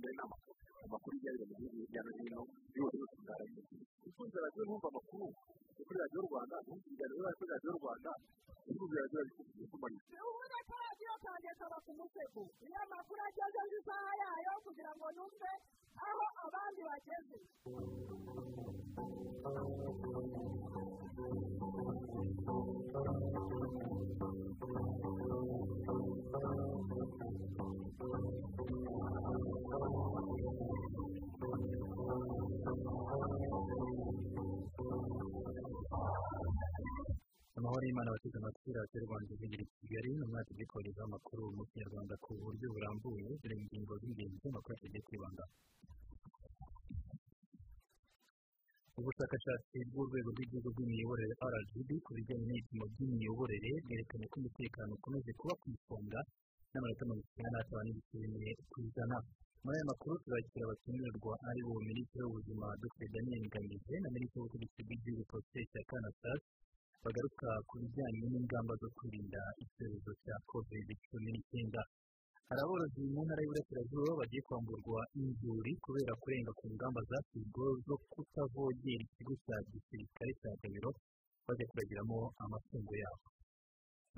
mbere ni amakuru ijyanye mu gihugu hirya no hino yose yose bwaragiye ukunze radiyo numva amakuru kuri radiyo rwanda numva ibiganiro biba kuri radiyo rwanda bya radiyo kumarira ubundi ko radiyo kaba ku musego iyo amakuru ageze isaha yayo kugira ngo numve aho abandi bageze amahoro y'imana abateze amatwi radiyo rwanda ivugira i kigali ni umwaka ubikorezaho amakuru mu kinyarwanda ku buryo burambuye dore ingingo z'ingenzi z'amakuru tugiye kwibandaho ubushakashatsi bw'urwego rw'igihugu rw'imiyoborere rgb ku bijyanye n'ibipimo by'imiyoborere bwerekanye ko umutekano ukomeje kuba ku isonga n'amanota mirongo icyenda n'atanu ku ijana. Muri aya makuru turakira abatumirwa ari bo minisitiri w'ubuzima dr daniel ngamije na minisitiri w'ubutegetsi bw'igihugu prosper kanasas bagaruka ku bijyanye n'ingamba zo kwirinda icyorezo cya covid cumi n'icyenda hari aborozi mu ntara y'uburasirazuba bagiye kwamburwa inzuri kubera kurenga ku ngamba zashyizweho zo kutavogera ikigo cya gisirikare cya gabiro bajya kuragiramo amatungo yabo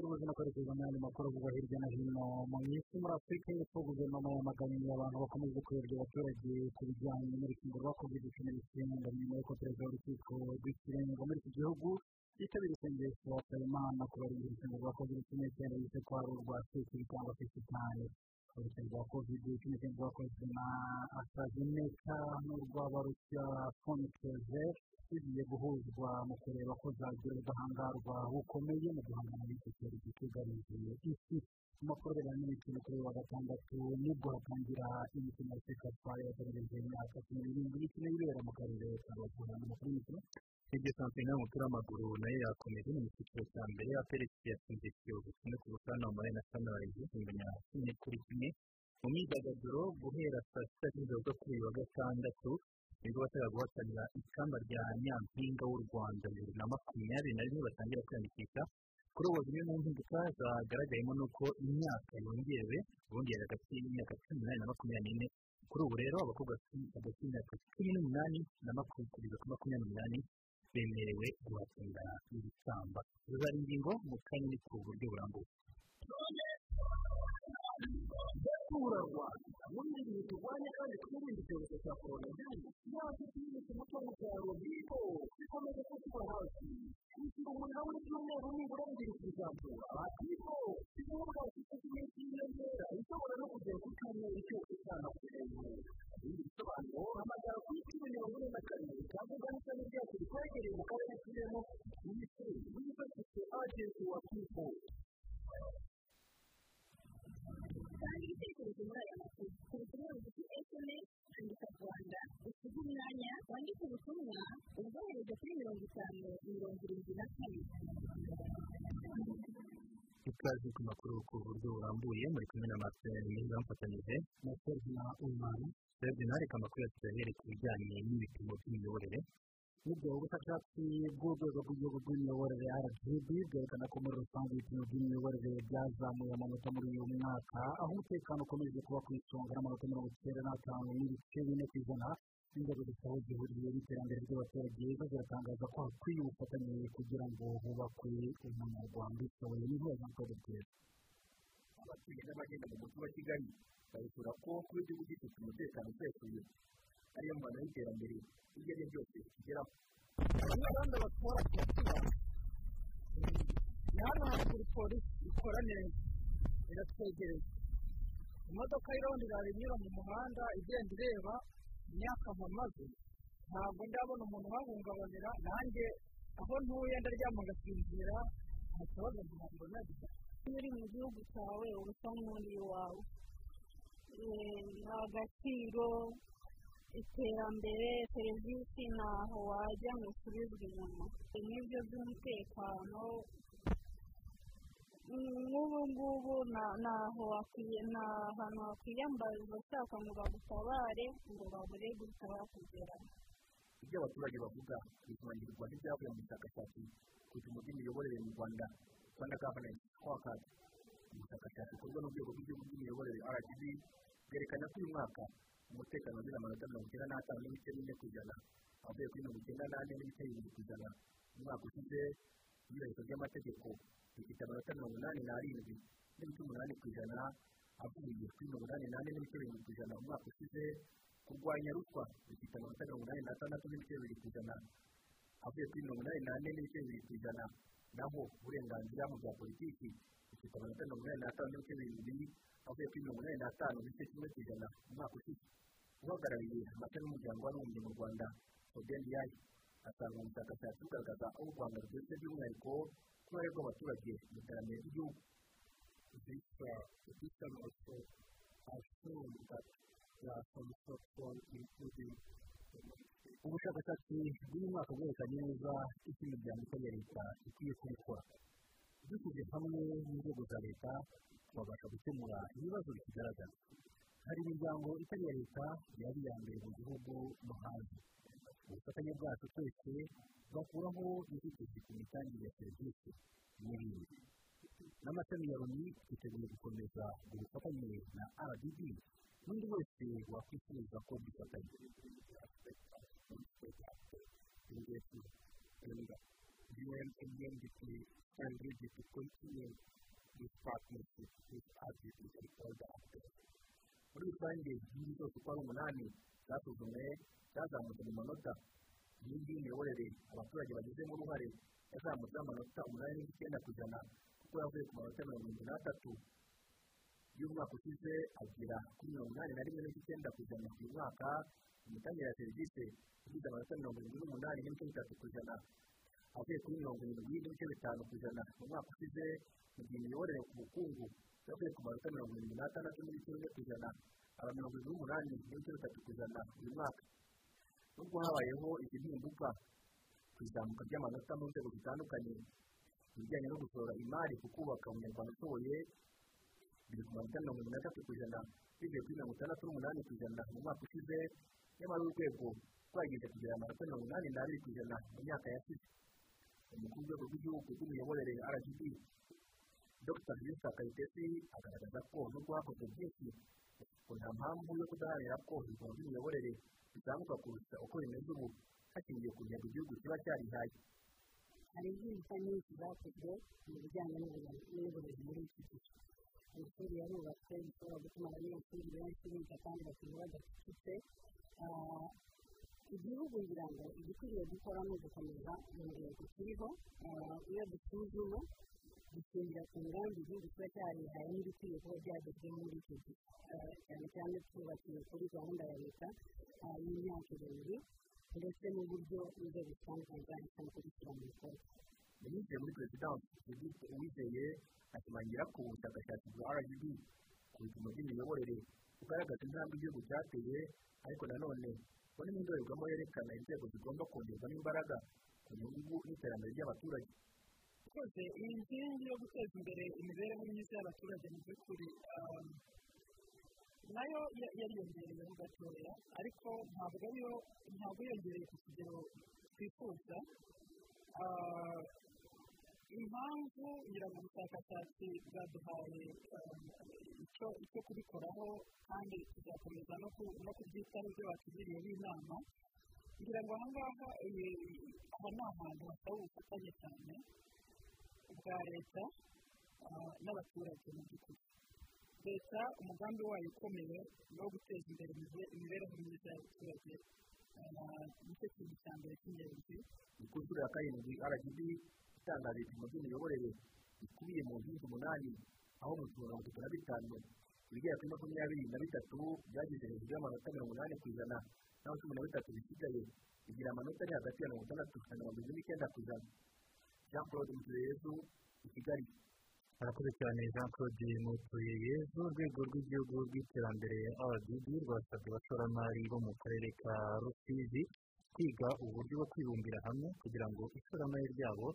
kwerekeza mu yandi makuru avugwa hirya no hino mu isi muri afurika y'epfo guverinoma yamaganiye abantu bakomeje kuyobya abaturage ku bijyanye n'urukingo rwa covid cumi n'icyenda nyuma y'uko perezida w'urukiko rw'ikirenga muri iki gihugu yitabira isengesho asaba imana kubarinda urukingo rwa covid cumi n'icyenda yise ko ari urwa sesiri cyangwa se sitani urukingo rwa covid cumi n'icyenda rwakozwe na astrazeneca n'urw'abarusiya fonikeze bigiye guhuzwa mu kureba ko zagira ubudahangarwa bukomeye mu guhangana n'icyo cyorezo cyugarije isi amakuru arebana n'imikino kuri wa gatandatu ni bwo hatangira imikino ya sekafa yategereje imyaka cumi n'irindwi imikino y'ibera mu karere ka rubavu amakuru y'imikino hirya shampiyona y'umupira w'amaguru na yo yakomeje mu cyiciro cya mbere ya perezida yatsinze kiyovu kimwe ku bufana muri na sanirayizi inganya kimwe kuri kimwe mu myidagaduro guhera saa sita z'ijoro zo kuri uyu wa gatandatu ni bwo bashaka guhatanira ikamba rya nyampinga w'u rwanda bibiri na makumyabiri na rimwe batangira kwiyandikisha kuri ubu zimwe mu mpinduka zagaragayemo ni uko imyaka yongewe yari hagati y'imyaka cumi n'umunani na makumyabiri n'ine kuri ubu rero abakobwa hagati y'imyaka cumi n'umunani na makumyabiri makumyabiri n'umunani bemerewe guhatanira ibisamba zari ingingo mu kanya ku buryo burambuye sura rwanda muri ibi bintu turwanya kandi twirinde icyorezo cya korona virusi yaje twirinde umuco w'umusaruro bito bikomeje kutuba hafi kwishyura umuriro muri cyumweru nibura bibiri ku ijambo batipo igihugu gifite iminsi y'inyongera ishobora no kugera ku cyumweru cyose hejuru ibindi bisobanuro hamagara kuri cumi mirongo ine na kane cyangwa ugana ishami ryacu rikwegereye mu karere turimo minisitiri wifashishije agenti wa pipo kandi ibitekerezo muri aya makuru ku butumwa bugufi esemesi andika rwanda usize umwanya wandike ubutumwa ubwohereza kuri mirongo itanu mirongo irindwi na kane ikaze ku makuru ku buryo burambuye muri kumwe na marcel mwiza bamufatanyije na serivina umwana rero ntareka amakuru yacu yahereye ku bijyanye n'ibipimo by'imiyoborere ni byo ubushakashatsi bw'urwego rw'igihugu rw'imiyoborere rgb bwerekana ko muri rusange ibipimo by'imiyoborere byazamuye amanota muri uyu mwaka aho umutekano ukomeje kuba ku isonga n'amanota mirongo icyenda n'atanu n'ibice bine ku ijana inzego zisaba zihuriye n'iterambere ry'abaturage ziratangaza ko hakwiye ubufatanye kugira ngo hubakwe umunyarwanda ushoboye ni ho jean claude bwiza abatuye n'abagenda mu mujyi wa kigali babisura ko kuba igihugu gifite umutekano usesuye ariyo mbano y'iterambere iryo ari ryo ryose kigeraho abanyarwanda batwara tuba ni hano haruguru polisi ikora neza iratwegereye imodoka y'irondo irara inyura mu muhanda igenda ireba imyaka mpamaze ntabwo ndabona umuntu uhahungabanira nanjye aho ntuye ndaryama ngasinzira nta kibazo ntabwo nagira iyo uri mu gihugu cyawe uba usa nk'uri iwawe ni agaciro iterambere serivisi ntaho wajya ngo usubizwe inyuma n'ibyo by'umutekano. Nk'ubu ngubu ni ahantu wakwiyambariza ushaka ngo bagutabare ngo babure guhita bakugera. Ibyo abaturage bavuga bishimangirirwa n'ibyavuye mu bushakashatsi ku bipimo by'imiyoborere mu rwanda rwanda gavunensi twakazi ubushakashatsi bukorwa n'urwego rw'igihugu rw'imiyoborere rgb bwerekana ko uyu mwaka umutekano wagize amanota mirongo icyenda n'atanu n'ibice bine ku ijana avuye kuri mirongo icyenda n'ane n'ibice bibiri ku ijana umwaka ushize iyubahirizwa ry'amategeko rifite amanota mirongo inani n'arindwi n'ibice umunani ku ijana avuye kuri mirongo inani n'ane n'ibice birindwi ku ijana umwaka ushize kurwanya ruswa bifite amanota mirongo inani n'atandatu n'ibice bibiri ku ijana avuye kuri mirongo inani n'ane n'ibice bibiri ku ijana naho uburenganzira mu bya politiki bifite amanota mirongo inani n'atanu n'ibice birindwi avuye kuri mirongo inani n'atanu n'igice kimwe ku ijana umwaka ushize uhagarariye amata n'umuryango w'abibumbye mu rwanda odeni yayi asanga ubushakashatsi bugaragaza aho u rwanda rugeze by'umwihariko ku ruhare rw'abaturage mu iterambere ry'igihugu assume that there are some shortfall including ubushakashatsi bw'uyu mwaka bwerekanye neza icyo imiryango iya leta ikwiye kubikora dushyize hamwe n'inzego za leta twabasha gukemura ibibazo bikigaragara hari imiryango itari iya leta yari iya mbere mu gihugu no hanze ubufatanye bwacu twese bwakuraho inzitizi ku mitangire ya serivisi n'ibindi n'amashami ya loni twiteguye gukomeza ubufatanye na rdb n'undi wese wakwifuza ko dufatanya engagement and UN and UNDP this partnership with RDP and the actors. muri rusange inkingi zose uko ari umunani zasuzumwe zazamutse mu manota inkingi y'imiyoborere abaturage bagizemo uruhare yazamutseho amanota umunani n'icyenda ku ijana kuko yavuye ku manota mirongo irindwi n'atatu y'umwaka ushize agera kuri mirongo inani na rimwe n'icyenda ku ijana uyu mwaka imitangire ya serivisi igize amanota mirongo irindwi n'umunani n'ibice bitatu ku ijana avuye kuri mirongo irindwi n'ibice bitanu ku ijana mu mwaka ushize mu gihe imiyoborere ku bukungu yavuye ku manota mirongo irindwi n'atandatu n'ibice bine ku ijana aba mirongo irindwi n'umunani n'ibice bitatu ku ijana uyu mwaka nubwo habayeho izi mpinduka ku izamuka ry'amanota mu nzego zitandukanye ibijyanye no gushora imari ku kubaka umunyarwanda ushoboye biri ku manota mirongo irindwi n'atatu ku ijana bivuye kuri mirongo itandatu n'umunani ku ijana mu mwaka ushize nyamara urwego rwagize kugira amanota mirongo inani n'abiri ku ijana mu myaka yashize umukuru w'urwego rw'igihugu rw'imiyoborere rgb dr jessica kayitesi agaragaza ko nubwo hakozwe byinshi ngo nta mpamvu yo kudaharanira ko ibipimo by'imiyoborere bizamuka kurusha uko bimeze ubu hashingiwe ku ntego igihugu kiba cyarihaye hari impinduka nyinshi zakozwe mu bijyanye n'uburezi muri iki gihe amashuri yarubatswe bishobora gutuma abanyeshuri benshi biga kandi bakiga badacucitse igihugu ngira ngo igikwiriye gukora ni ugukomeza mu ntego kiriho iyo dusuzuma dushingira ku ngamba igihugu kiba cyarihaye n'ibikwiye kuba byagezweho muri iki gihe cyane cyane twubakiye kuri gahunda ya leta y'imyaka irindwi ndetse n'uburyo inzego zitandukanye zahisemo kubishyira mu bikorwa minisitiri muri perezidansi judith uwizeye ashimangira ko ubushakashatsi bwa rgb ku bipimo by'imiyoborere bugaragaza intambwe igihugu cyateye ariko nanone ngo n'indorerwamo yerekana inzego zigomba kongerwamo imbaraga ku nyungu n'iterambere ry'abaturage. Rwose iyi nkingi yo guteza imbere imibereho myiza y'abaturage mu by'ukuri na yo yariyongereyeho gatoya ariko ntabwo ariyo ntabwo yiyongereye ku kigero twifuza. Impamvu ngira ngo ubushakashatsi bwaduhaye icyo kubikoraho kandi tuzakomeza no kubyitaho ibyo batugiriyeho inama ngira ngo aha ngaha aha ni ahantu hasaba ubufatanye cyane bwa leta n'abaturage mu by'ukuri. Leta umugambi wayo ukomeye ni uwo guteza imbere imibereho myiza y'abaturage ni cyo kintu cya mbere cy'ingenzi. Ni ku nshuro ya karindwi rgb itangaza ibipimo by'imiyoborere bikubiye mu nkingi umunani aho mu mirongo itatu na bitanu ibigera kuri makumyabiri na bitatu byageze hejuru y'amanota mirongo inani ku ijana naho cumi na bitatu bisigaye bigira amanota ari hagati ya mirongo itandatu na mirongo irindwi n'icyenda ku ijana jean claude mutuyezu i kigali murakoze cyane jean claude mutuyezu urwego rw'igihugu rw'iterambere rdb rwasabye abashoramari bo mu karere ka rusizi kwiga uburyo bwo kwibumbira hamwe kugira ngo ishoramari ryabo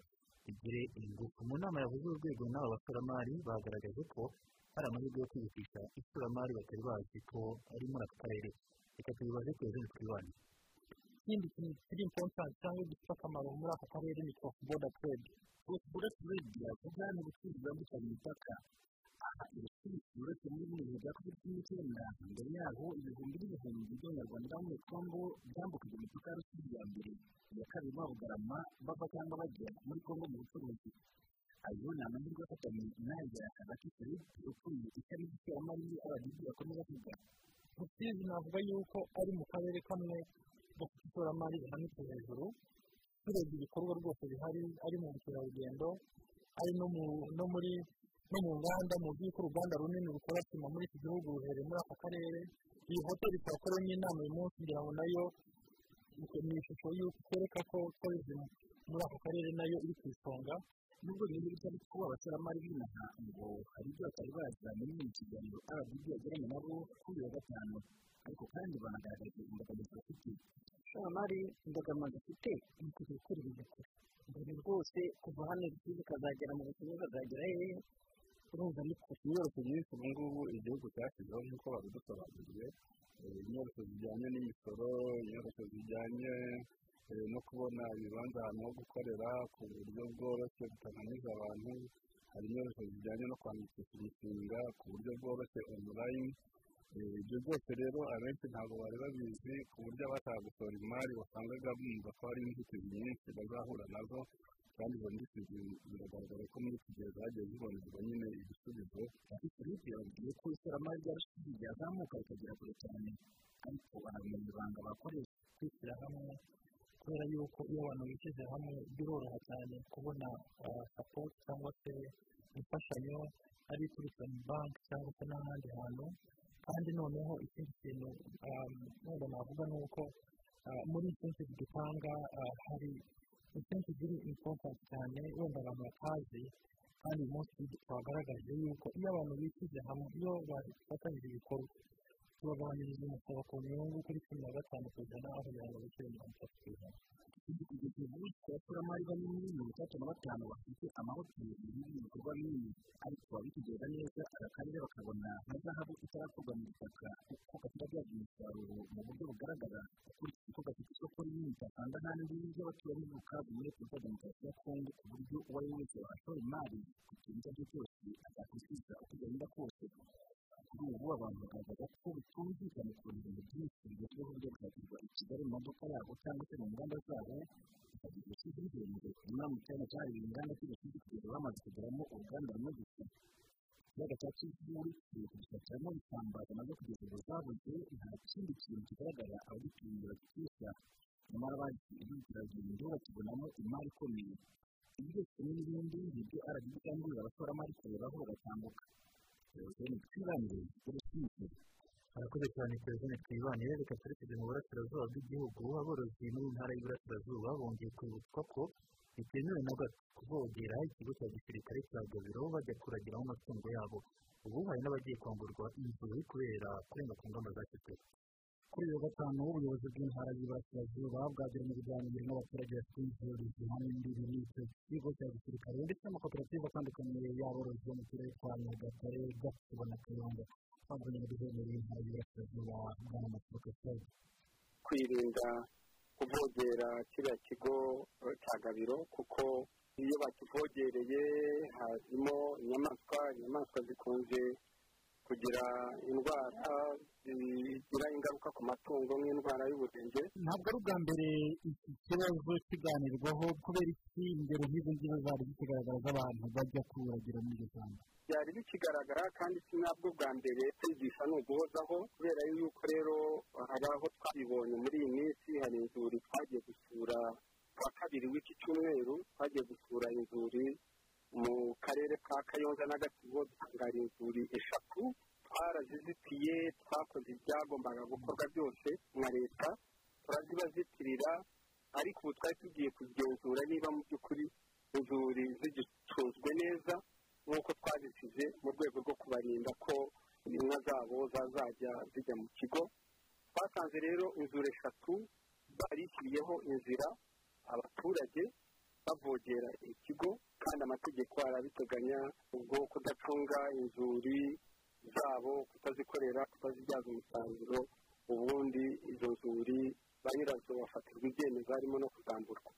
rigire ingufu mu nama yahuze urwego n'aba bashoramari bagaragaje ko hari amahirwe yo kwihutisha ishoramari batari bazi ko ari muri aka karere. Reka tubibaze ku ejo twibane ikindi kintu kiri impotanti cyangwa gifite akamaro muri aka karere ni cross border trade. Cross border trade yavuga ni ubucuruzi bwambukiranya imipaka aha isi uretse bihe bya covid cumi n'icyenda mbere yaho ibihumbi n'ibihumbi by'abanyarwanda bo muri kongo byambukije imipaka ya rusizi ya mbere iya kabiri babugarama bava cyangwa bajya muri kongo mu bucuruzi ayo ni amahirwe afatanye n'aya filipe ukuriye ishami ry'ishoramari rdb akomeza kwiga rusizi navuga yuko ari mu karere kamwe gafite ishoramari rihanitse hejuru turebye ibikorwa rwose bihari ari mu bukerarugendo ari no muri no mu nganda mu by'uko uruganda runini rukora sima muri iki gihugu ruherereye muri aka karere iyi hoteli twakoreyemo inama uyu munsi ngira ngo na yo ni ishusho y'uko itwereka ko tourism muri aka karere na yo iri ku isonga nubwo rero bitari kuba abashoramari b'inaha ngo hari ibyo batari bazi muri iki kiganiro rdb yagiranye nabo kuri uyu wa gatanu ariko kandi banagaragaza imbogamizi bafite ishoramari imbogamizi afite ni ukujya gukora ibintu kure mbere rwose kuva hano rusizi ukazagera mu butumwa ukazagera hehe urumva ni kure inyubako nyinshi ubu ngubu igihugu cyashyizeho nk'uko babidusobanuriye inyubako zijyanye n'imisoro inyubako zijyanye no kubona ibibanza ahantu ho gukorera ku buryo bworoshye butananiza abantu hari inyubako zijyanye no kwandikisha imishinga ku buryo bworoshye onurayini ibyo byose rero abenshi ntabwo bari babizi ku buryo abashaka gusohora imari wasangaga bumva ko hari inzitizi nyinshi bazahura na zo kandi nzitizi biragaragara ko muri iki gihe zagiye zibonerwa nyine ibisubizo. Filipe yababwiye ko ishoramari rya rusizi ryazamuka rikagera kure cyane. Ariko banamenya ibanga bakoresha kwishyira hamwe kubera yuko iyo abantu bishyize hamwe biroroha cyane kubona sapoti cyangwa se imfashanyo ari iturutse mu banki cyangwa se n'ahandi hantu. Kandi noneho ikindi kintu wenda navuga ni uko muri insensitive dutanga hari insensitive iri impotanti cyane wenda abantu batazi kandi uyu munsi twagaragaje yuko iyo abantu bishyize hamwe iyo bafatanyije ibikorwa tubagabanyiriza umusoro ku nyungu kuri cumi na gatanu ku ijana aho kugira ngo bishyure mirongo itatu ku ijana. Kugeza ubu abashoramari banini mirongo itatu na batanu bafite amahoteli n'ibindi bikorwa binini ariko abitegereza neza aka karere bakabona nka zahabu itarakorwa mu butaka kuko katarabyaza umusaruro mu buryo bugaragara ukurikije ko gafite isoko rinini utasanga ahandi ry'abaturanyi bukavu muri repubulika demokarasi ya kongo ku buryo uwo ari we wese washora imari ku kintu icyo ari cyo cyose atakwishyuza uko byagenda kose kuri ubu abantu bagaragaza ko bitumvikana ukuntu ibintu byinshi bigezweho byagurwa i kigali mu modoka yabo cyangwa se mu nganda zabo bikagira ubusizi bigendeye ku nama cyane cyahariwe inganda cy'ubusizi kugeza bamaze kugeramo uruganda rumwe gusa ikiyaga cya kivu kiri kugifatiramo isambaza na zo kugeza ubu zabuze nta kindi kintu kigaragara abagituye bagikisha nyamara ubukerarugendo bakibonamo imari ikomeye ibi byose n'ibindi ni byo rdb ikangurira abashoramari kurebaho bagatambuka perezida twibanire urushinge arakoze cyane perezida twibanire reka twerekeze mu burasirazuba bw'igihugu aborozi muri ntara y'iburasirazuba bongeye kwibutswa ko bitemewe na gato kuvogera ikigo cya gisirikare cya gabiro bajya kuragiramo amatungo yabo ubu hari n'abagiye kwamburwa inzuri kubera kurenga ku ngamba zashyizweho kuri uyu wa gatanu ubuyobozi bw'intara y'iburasirazuba bwagiranye ibiganiro n'abaturage bafite inzuri zihamye imbibi n'icyo kigo cya gisirikare ndetse n'amakoperative atandukanye y'aborozi bo mu turere twa nyagatare gasibo na kayonga na guverineri w'intara y'iburasirazuba bwana maturuka sede kwirinda kuvogera kiriya kigo cya gabiro kuko iyo bakivogereye hazimo inyamaswa inyamaswa zikunze kugira indwara zigira ingaruka ku matungo nk'indwara y'uburenge ntabwo ari ubwa mbere iki kibazo kiganirwaho kubera iki ingero nk'izo ngizo zari zikigaragara z'abantu bajya kuragira muri iryo shyamba? Byari bikigaragara kandi si nabwo bwa mbere kwigisha ni uguhozaho kubera yuko rero hari aho twabibonye muri iyi minsi hari inzuri twagiye gusura kuwa kabiri w'iki cyumweru twagiye gusura inzuri mu karere ka kayonza na gatsibo hari inzuri eshatu. Twarazizitiye twakoze ibyagombaga gukorwa byose nka leta. Turazibazitirira ariko ubu twari tugiye kugenzura niba mu by'ukuri inzuri zigicunzwe neza nk'uko twazisize mu rwego rwo kubarinda ko inka zabo zazajya zijya mu kigo. Twasanze rero inzuri eshatu barishyiriyeho inzira abaturage bavogera ikigo kandi amategeko arabiteganya ubwo kudacunga inzuri zabo kutazikorera kutazibyaza umusaruro ubundi izo nzuri ba nyirazo bafatirwa ibyemezo harimo no kuzamburwa.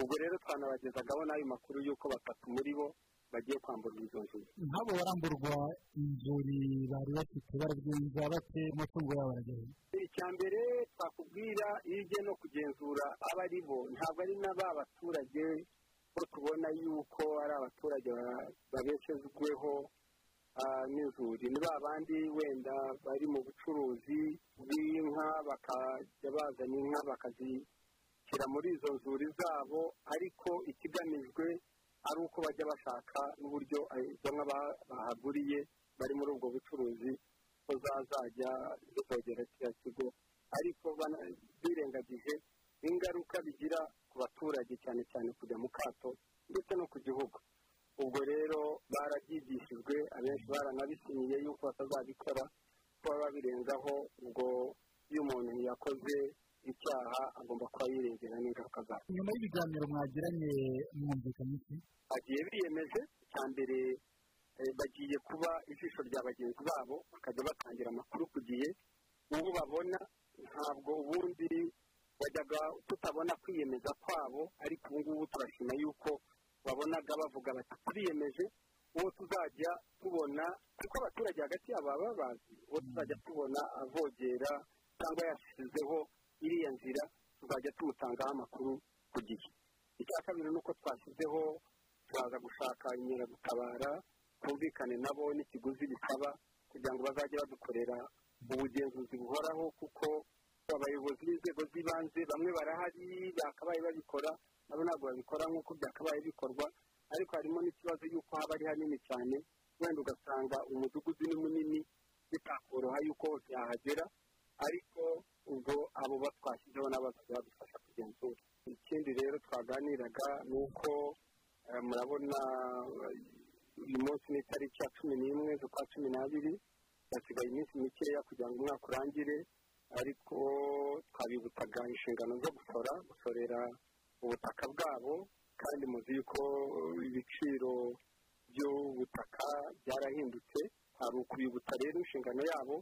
Ubwo rero twanabagezagaho n'ayo makuru y'uko batatu muri bo bagiye kwamburwa izo nzu nk'abo baramburwa inzuri bari bafite baragenza bate amatungo yabo aragenda. Icya mbere twakubwira iyo ugiye no kugenzura aba ari bo. Ntabwo ari n'aba baturage ko tubona yuko ari abaturage ba- babeshejweho n'inzuri. Ni ba bandi wenda bari mu bucuruzi bw'inka bakajya bazana inka bakazishyira muri izo nzuri zabo. Ariko ikigamijwe ari uko bajya bashaka n'uburyo eh, izo nka ba- bahaguriye bari muri ubwo bucuruzi ko zazajya zizogera kiriya kigo. Ariko birengagije ingaruka bigira ku baturage cyane cyane kujya mu kato ndetse no ku gihugu. Ubwo rero barabyigishijwe abenshi baranabisinyiye yuko batazabikora ko baba birengaho ubwo iyo umuntu yakoze icyaha agomba kuba yirengera n'ingaruka zabyo nyuma y'ibiganiro mwagiranye mwumvikanye iki bagiye biyemeje icya mbere eh, bagiye kuba ijisho rya bagenzi babo bakajya batangira amakuru ku gihe. Ubu babona ntabwo ubundi bajyaga tutabona kwiyemeza kwabo ariko ubu ngubu turashima yuko babonaga bavuga bati turiyemeje uwo tuzajya tubona kuko abaturage hagati yabo baba bazi uwo tuzajya tubona avogera cyangwa yashyizeho iriya nzira tuzajya tumutangaho amakuru ku gihe. Icya kabiri ni uko twashyizeho turaza gushaka inkeragutabara twumvikane nabo n'ikiguzi bisaba kugira ngo bazajye badukorera ubugenzuzi buhoraho kuko abayobozi b'inzego z'ibanze bamwe barahari bakabaye babikora nabo ntabwo babikora nk'uko byakabaye bikorwa ariko harimo n'ikibazo y'uko haba ari hanini cyane wenda ugasanga umudugudu ni munini bitakoroha y'uko hose yahagera ariko ubwo abo batwashyizeho n'abazajya badufasha kugenzura. Ikindi rero twaganiraga ni uko eh, murabona eh, uyu munsi ni itariki ya cumi n'imwe z'ukwa cumi n'abiri hasigaye iminsi mikeya kugira ngo umwaka urangire ariko twabibutaga inshingano zo gusora gusorera ubutaka bwabo kandi muzi yuko ibiciro by'ubutaka byarahindutse. Hari ukubibutsa rero inshingano yabo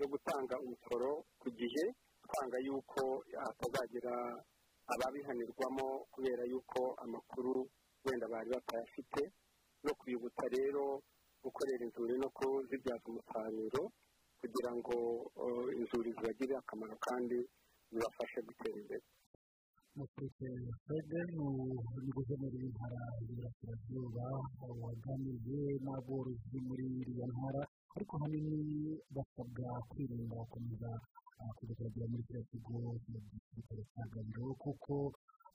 yo gutanga umusoro ku gihe twanga yuko hatazagira ababihanirwamo kubera yuko amakuru wenda bari batayafite. No kwibutsa rero gukorera inzuri no kuzibyaza umusaruro kugira ngo inzuri zibagirire akamaro kandi zibafashe gutera imbere. Mufite fede ni guverineri w'intara y'Iburasirazuba waganiriye n'aborozi muri iriya ntara ariko ahanini basabwa kwirinda gukomeza ah, kuragera muri kiriya kigo gisirikare cya gabiro kuko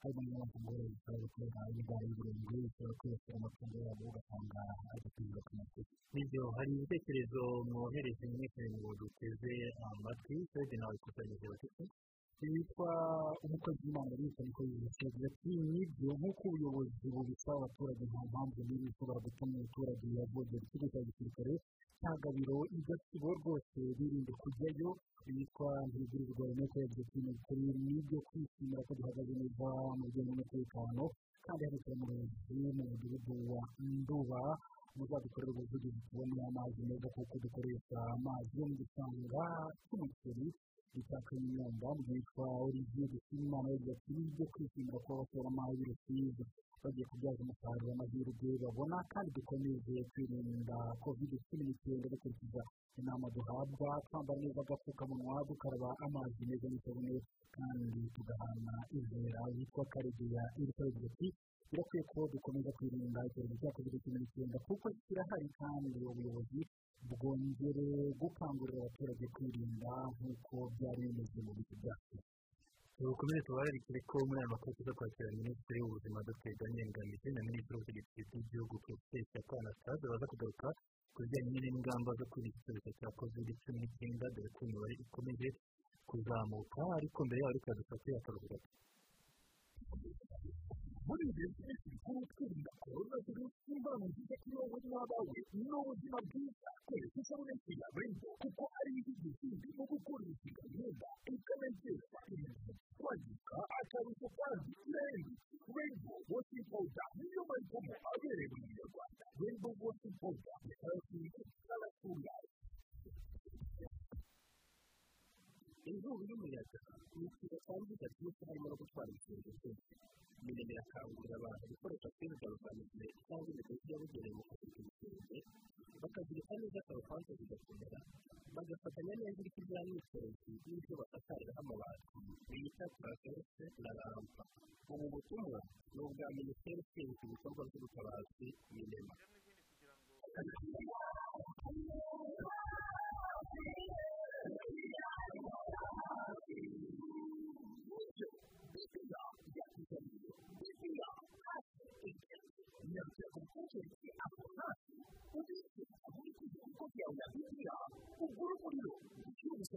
harimo n'amatungo bishobora gutera indwara y'uburenge bishobora kwibasira amatungo yabo ugasanga agateza ku masoko ni byo hari ibitekerezo mwohereje mwese ngo duteze amatwi fede nawe ikusanyije batatu yitwa umukozi w'imana yitwa niko yagize ati ni byo nk'uko ubuyobozi bubisaba abaturage nta mpamvu n'imwe ishobora gutuma umuturage yavogera ikigo cya gisirikare cya gabiro igasibo rwose birinde kujyayo yitwa yagize ati ni ukuri ni byo kwishimira ko duhagaze neza mu bijyanye n'umutekano kandi hari umuyobozi mu mudugudu wa nduba muzadukorera ubuvugizi tubone amazi meza kuko dukoresha amazi yo mu gishanga cy'umuceri gitaka imyenda yitwa olivier dushimimana yagize ati ni ibyo kwishimira ko abashoramari b'urusizi bagiye kubyaza umusaruro amahirwe babona kandi dukomeze kwirinda covid cumi n'icyenda dukurikiza inama duhabwa twambara neza agapfukamunwa dukaraba amazi meza n'isabune kandi tugahana inzira yitwa karegeya iri yagize ati birakwiye ko dukomeza kwirinda icyorezo cya covid cumi n'icyenda kuko kirahari kandi ubuyobozi bwongere gukangurira abaturage kwirinda nk'uko byari bimeze mu bihe byacu. Dukomeze tubararikire ko muri aya makuru tuza kwakira minisitiri w'ubuzima dr daniel ngamije na minisitiri w'ubutegetsi bw'igihugu profeseri shyaka anastase baza kugaruka ku bijyanye n'ingamba zo kwirinda icyorezo cya covid cumi n'icyenda dore ko imibare ikomeje kuzamuka ariko mbere yaho reka dufate akaruhuko gato muri ibi byinshi bikuru twirinda korona virusi n'indwara nziza kuri wowe n'abawe n'ubuzima bwiza koresha isabune nshya renzo kuko ari inzitizi zirimo gukora imishinga myenda ikanageza ibintu kwandika akarusho kandi renzo renzo washing powder niyo mahitamo abereye renzo washing powder ni karasini n'abatunganya izuba ry'umuyaga ni ikintu cyangiza byinshi harimo no gutwara ibicuruzwa byinshi minema irakangurira abantu gukoresha feri galvanizme cyangwa imigozi yabugenewe mu kuzirika ibisenge bakazirika neza karuvante zigakomera bagafatanya neza ibiti bya mikorezi n'ibyo basakariraho amabati bita turaverse na rampa ubu butumwa ni ubwa minisiteri ishinzwe ibikorwa by'ubutabazi minema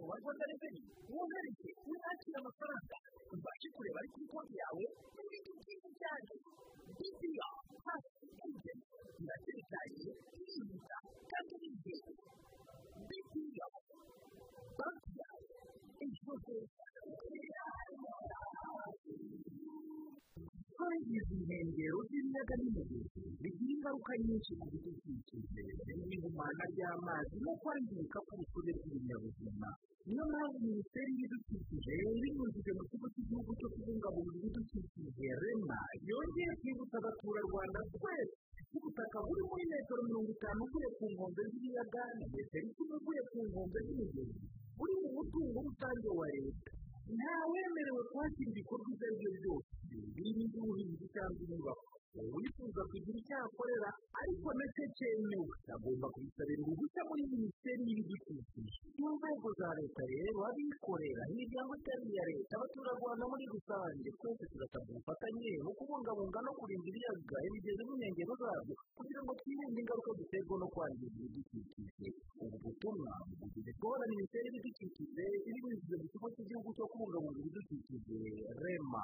wa rwanda reveni wohereze winakire amafaranga ubashe kureba ari kuri konti yawe n'ibindi byinshi cyane bibiya hasi ejenti biratekanye birihuta kandi bizewe bibiya banki yawe ejo heza kwangiza inkengero z'ibiyaga n'imigezi bigira ingaruka nyinshi ku bidukikije birimo ihumana ry'amazi no kwangirika k'urusobe rw'ibinyabuzima niyo mpamvu minisiteri y'ibidukikije binyujije mu kigo cy'igihugu cyo kubungabunga ibidukikije rema yongeye kwibutsa abaturarwanda twese ko ubutaka buri muri metero mirongo itanu uvuye ku nkombe z'ibiyaga na metero icumi uvuye ku nkombe z'imigezi buri mu mutungo rusange wa leta ntawemerewe kwakira ibikorwa ibyo ari byo byose birimo iby'ubuhinzi cyangwa inyubako uwifuza kugira icyo ahakorera ariko na cyo cyemewe agomba kubisabira uruhushya muri minisiteri y'ibidukikije mu nzego za leta rero abikorera imiryango itari iya leta abaturarwanda muri rusange twese turasabwa ubufatanye mu kubungabunga no kurinda ibiyaga imigezi n'inkengero zabyo kugira ngo twirinde ingaruka ziterwa no kwangiza ibidukikije ubu butumwa bugize kubona minisiteri y'ibidukikije ibinyujije mu kigo cy'igihugu cyo kubungabunga ibidukikije rema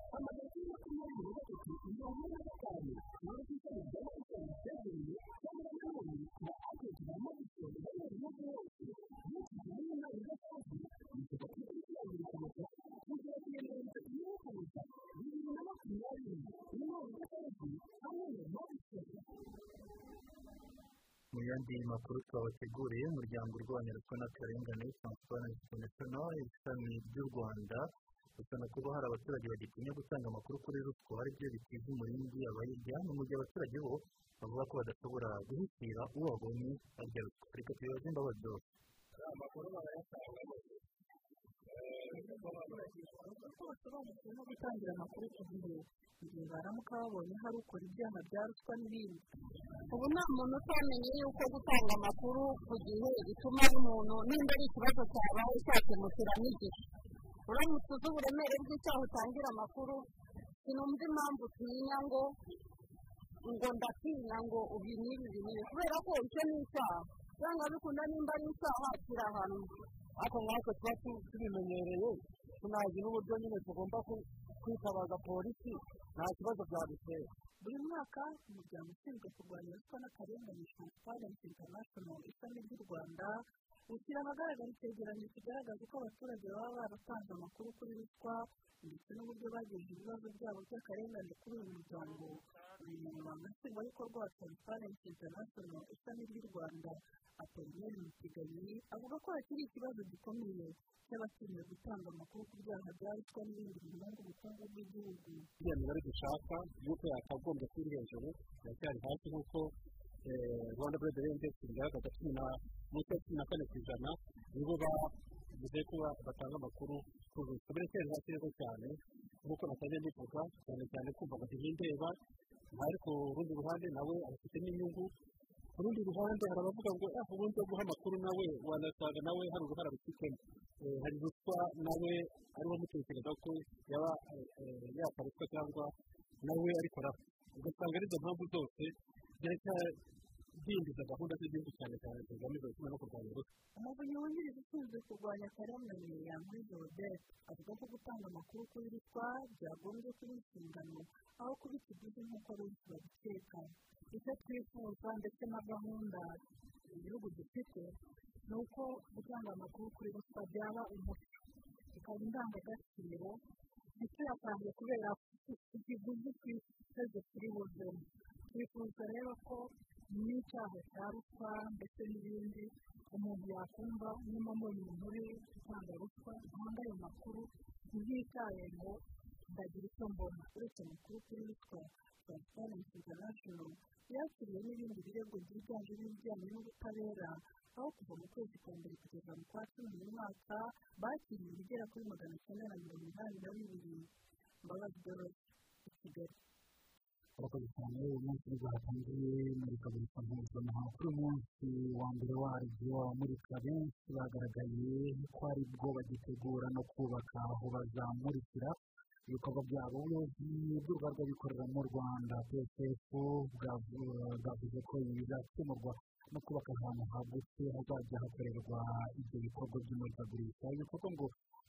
mu yandi makuru twabateguriye umuryango urwanya ruswa n'akarengane transparency international ishami ry'u rwanda rusana kuba hari abaturage bagitinya gutanga amakuru kuri ruswa ari byo bitiza umurindi abayirya mu gihe abaturage bo bavuga ko badashobora guhitira uwo babonye arya ruswa reka tubibaze imbabazi zose amakuru barayatanga basobanukiwe no gutangira amakuru ku gihe igihe baramuka babonye hari ukora ibyaha bya ruswa n'ibindi ubu nta muntu utamenye yuko gutanga amakuru ku gihe bituma umuntu nimba ari ikibazo cyabaye cyakemukira n'igihe uramutse uzi uburemere bw'icyaha utangira amakuru sinumva impamvu utinya ngo ngo ndatinya ngo ubi n'ibi kubera ko icyo ni icyaha. Cyangwa bikunda nimba ari icyaha kiri ahantu. Ariko nkatwe tuba tubimenyereye tunazi n'uburyo nyine tugomba kwitabaza polisi nta kibazo byadutera buri mwaka umuryango ushinzwe kurwanya ruswa n'akarengane transparency international ishami ry'u rwanda ushyira ahagaragara icyegeranyo kigaragaza uko abaturage baba baratanze amakuru kuri ruswa ndetse n'uburyo bagejeje ibibazo byabo by'akarengane kuri uyu muryango. Umunyamabanga nshingwabikorwa wa transparency international ishami ry'u rwanda apolineri mupiganyi avuga ko hakiri ikibazo gikomeye cy'abatinya gutanga amakuru ku byaha bya ruswa n'ibindi biranga ubukungu bw'igihugu iriya mibare dushaka y'uko yakagombye kuba iri hejuru iracyari hasi nk'uko rwanda burede indekisi bigaragaza cumi na munsi ya cumi na kane ku ijana nibo bavuze ko batanga amakuru ku ruswa biracyari hasi rero cyane. Nk'uko natajya mbivuga cyane cyane kumva ngo ntibindeba ariko urundi ruhande nawe abafitemo inyungu ku rundi ruhande hari abavuga ngo ubundi wo guha amakuru nawe wanasanga nawe hari uruhare abifitemo hari ruswa nawe ari wo mutekereza ko yaba yaka ruswa cyangwa nawe ariko arapfa. Ugasanga ari izo mpamvu zose ziracyadindiza gahunda z'igihugu cyane cyane zigamije gutuma no kurwanya ruswa umuvunyi wungirije ushinzwe kurwanya akarengane yamuri jorobert avuga ko gutanga amakuru kuri ruswa byagombye kuba inshingano aho kuba ikiguzi nk'uko benshi babikeka icyo twifuza ndetse na gahunda igihugu gifite ni uko gutanga amakuru kuri ruswa byaba umuco ikaba indangagaciro ntituyatange kubera ikiguzi twiteze kuri buzima twifuza rero ko n'icyaha cya ruswa ndetse n'ibindi umuntu yakumva niba mbonye umuntu uri gutanga ruswa ntanga ayo makuru ntiyitaye ngo ndagira icyo mbona. Uretse amakuru kuri ruswa transparency international yakiriye n'ibindi birego byiganjemo ibijyanye n'ubutabera aho kuva mu kwezi kwa mbere kugeza mu kwa cumi mu mwaka bakiriye ibigera kuri magana cyenda na mirongo inani na bibiri. Mbabazi dorose i kigali. Urakoze cyane uyu munsi ni bwo hatangiye imurikagurisha mpuzamahanga kuri uyu munsi wa mbere waryo abamurika benshi bagaragaye ko ari bwo bagitegura no kubaka aho bazamurikira ibikorwa byabo ubuyobozi bw'urugaga rw'abikorera mu rwanda psf bwavuze ko ibi bizakemurwa no kubaka ahantu hagutse hazajya hakorerwa ibyo bikorwa by'imurikagurisha. Ibikorwa ngo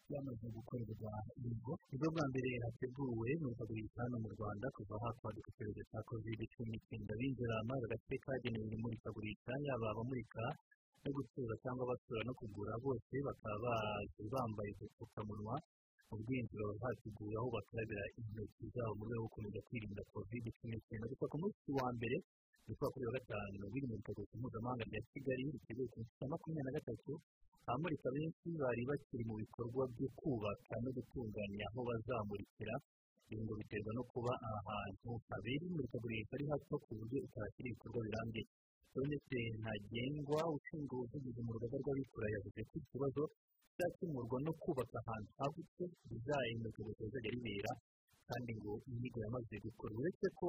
byamaze gukorerwa ibigo ni bwo bwa mbere hateguwe imurikagurisha hano mu rwanda kuva hakwaduka icyorezo cya kovide cumi n'icyenda. Binjira muri aka gace kagenewe imurikagurisha yaba abamurika no gucuruza cyangwa basura no kugura bose bakaba baje bambaye udupfukamunwa mu bwinjiro hateguwe aho bakarabira intoki zabo mu rwego rwo gukomeza kwirinda kovide cumi n'icyenda. Gusa ku munsi wa mbere kuri wa gatanu biri mu bikagurisha mpuzamahanga rya kigali riteguye ku nshuro makumyabiri na gatatu abamurika benshi bari bakiri mu bikorwa byo kubaka no gutunganya aho bazamurikira ibi ngo biterwa no kuba ahantu habera imurikagurisha ari hato ku buryo utahashyira ibikorwa birambye donetse ntagengwa ushinzwe ubuvugizi mu rugaga rw'abikora yavuze ko ikibazo cyakemurwa no kubaka ahantu hagutse imurikagurisha rizajya ribera kandi ngo inyigo yamaze gukorwa uretse ko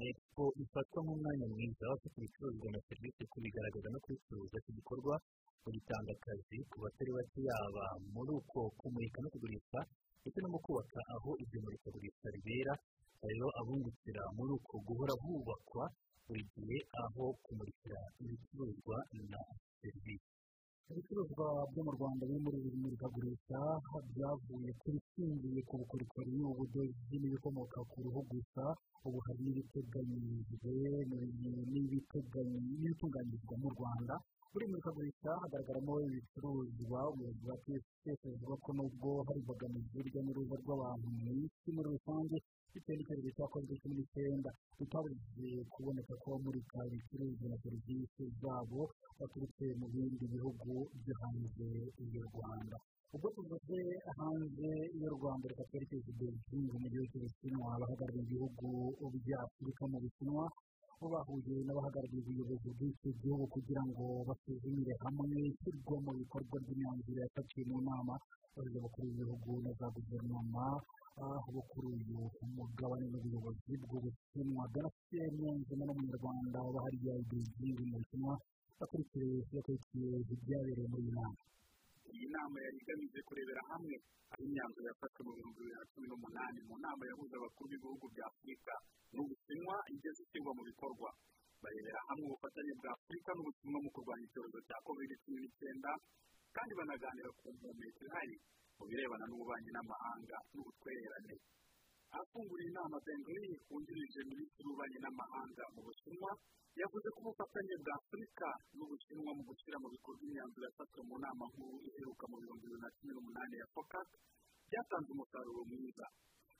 expo ifatwa nk'umwanya mwiza w'abafite ibicuruzwa na serivisi kubigaragaza no kubicuruza iki gikorwa gitanga akazi ku batari bake yaba muri uko kumurika no kugurisha ndetse no mu kubaka aho ibyo murikagurisha ribera rero abungukira muri uko guhora hubakwa buri gihe aho kumurikira ibicuruzwa na serivisi. Ibicuruzwa byo mu rwanda biri muri iri murikagurisha byavuye ku bishingiye ku bukorikori ubudozi n'ibikomoka ku ruhu gusa. Ubu hari n'ibiteganyijwe n'ibitunganyirizwa mu rwanda. Muri murikagurisha hagaragaramo ibicuruzwa ubuyobozi bwa psf buvuga ko nubwo hari imbogamizi urujya n'uruza rw'abantu isi muri rusange bitewe n'icyorezo cya kovide cumi n'icyenda bitabuze kuboneka ko bamurika ibicuruzwa na serivisi zabo baturutse mu bindi bihugu byo hanze y'u rwanda. Ubwo tuvuze hanze y'u rwanda reka twerekeze beijing mu gihugu cy'ubushinwa abahagarariye ibihugu bya afurika mu bushinwa bahuye n'abahagarariye ubuyobozi bw'icyo gihugu kugira ngo basuzumire hamwe ishyirwa mu bikorwa ry'imyanzuro yafatiwe mu nama abayobozi bakuru b'ibihugu na za guverinoma aho uyu umugabane n'ubuyobozi bw'ubushinwa ganasiye niyonzima n'umunyarwanda i beijing mu bushinwa bakurikiye yakurikiye ibyabereye muri iyi nama iyi nama yari igamije kurebera hamwe aho imyanzuro yafashwe mu bihumbi bibiri na cumi n'umunani mu nama yahuza abakuru b'ibihugu bya afurika n'ubushinwa igeze ishyirwa mu bikorwa barebera hamwe ubufatanye bwa afurika n'ubushinwa mu kurwanya icyorezo cya kovide cumi n'icyenda kandi banaganira ku mpumeko ihari mu birebana n'ububanyi n'amahanga n'ubutwererane afungura inama bengari wungirije minisitiri w'ububanyi n'amahanga mu bushinwa yavuze ko ubufatanye bwa afurika n'ubushinwa mu gushyira mu bikorwa imyanzuro yafashwe mu nama nkuru iheruka mu bihumbi bibiri na cumi n'umunani ya focac byatanze umusaruro mwiza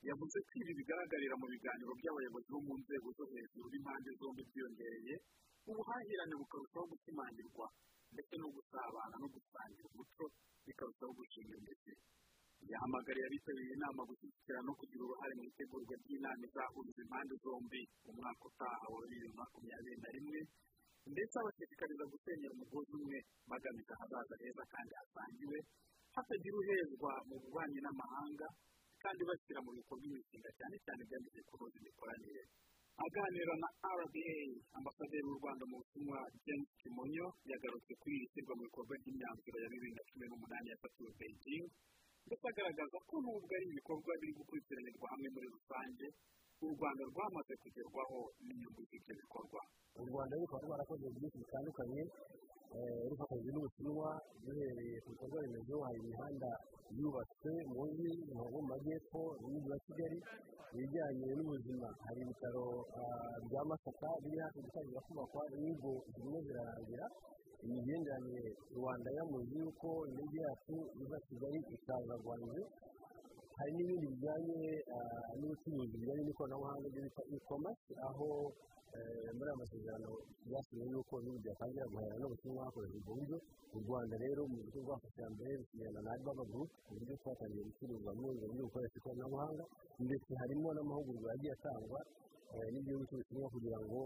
yavuze ko ibi bigaragarira mu biganiro by'abayobozi bo mu nzego zo hejuru b'impande zombi byiyongereye ubuhahirane bukarushaho gushimangirwa ndetse no gusabana no gusangira umuco bikarushaho gushinga imizi yahamagariye abitabiriye inama gushyigikira no kugira uruhare mu itegurwa ry'inama izahuriza impande zombi mu mwaka utaha wa bibiri na makumyabiri na rimwe ndetse abashishikariza gusenyera umugozi umwe bagamije ahazaza heza kandi hasangiwe hatagira uhezwa mu bubanyi n'amahanga kandi bashyira mu bikorwa imishinga cyane cyane igamije kunoza imikoranire aganira na rba ambasaderi w'u rwanda mu butumwa james kimonyo yagarutse kuri iri shyirwa mu bikorwa ry'imyanzuro ya bibiri na cumi n'umunani yafatiwe beijing. Ndetse agaragaza ko nubwo ari ibikorwa biri gukurikiranirwa hamwe muri rusange u rwanda rwamaze kugerwaho n'inyungu z'ibyo bikorwa. U rwanda rukaba rwarakoze byinshi bitandukanye rufatanyije n'ubushinwa duhereye ku bikorwa remezo hari imihanda yubatswe muzi mu majyepfo y'umujyi wa kigali ibijyanye n'ubuzima. Hari ibitaro bya masaka biri hafi gutangira kubakwa inyigo zimwe zirarangira. Imigenderanire rwanda yamuzi yuko indege yacu iva kigali ikaza rwanda hari n'ibindi bijyanye n'ubucuruzi bijyanye n'ikoranabuhanga bita e-commerce aho muri aya masezerano byashyizwe yuko ibihugu byatangira guhahira n'ubutumwa hakoreshejwe ubwo buryo u rwanda rero mu buryo bwafashe mbere rusinyana na alibaba group ku buryo twatangiye gucuruza muri ubwo buryo bukoresha ikoranabuhanga ndetse harimo n'amahugurwa yagiye atangwa n'igihugu cy'ubushinwa kugira ngo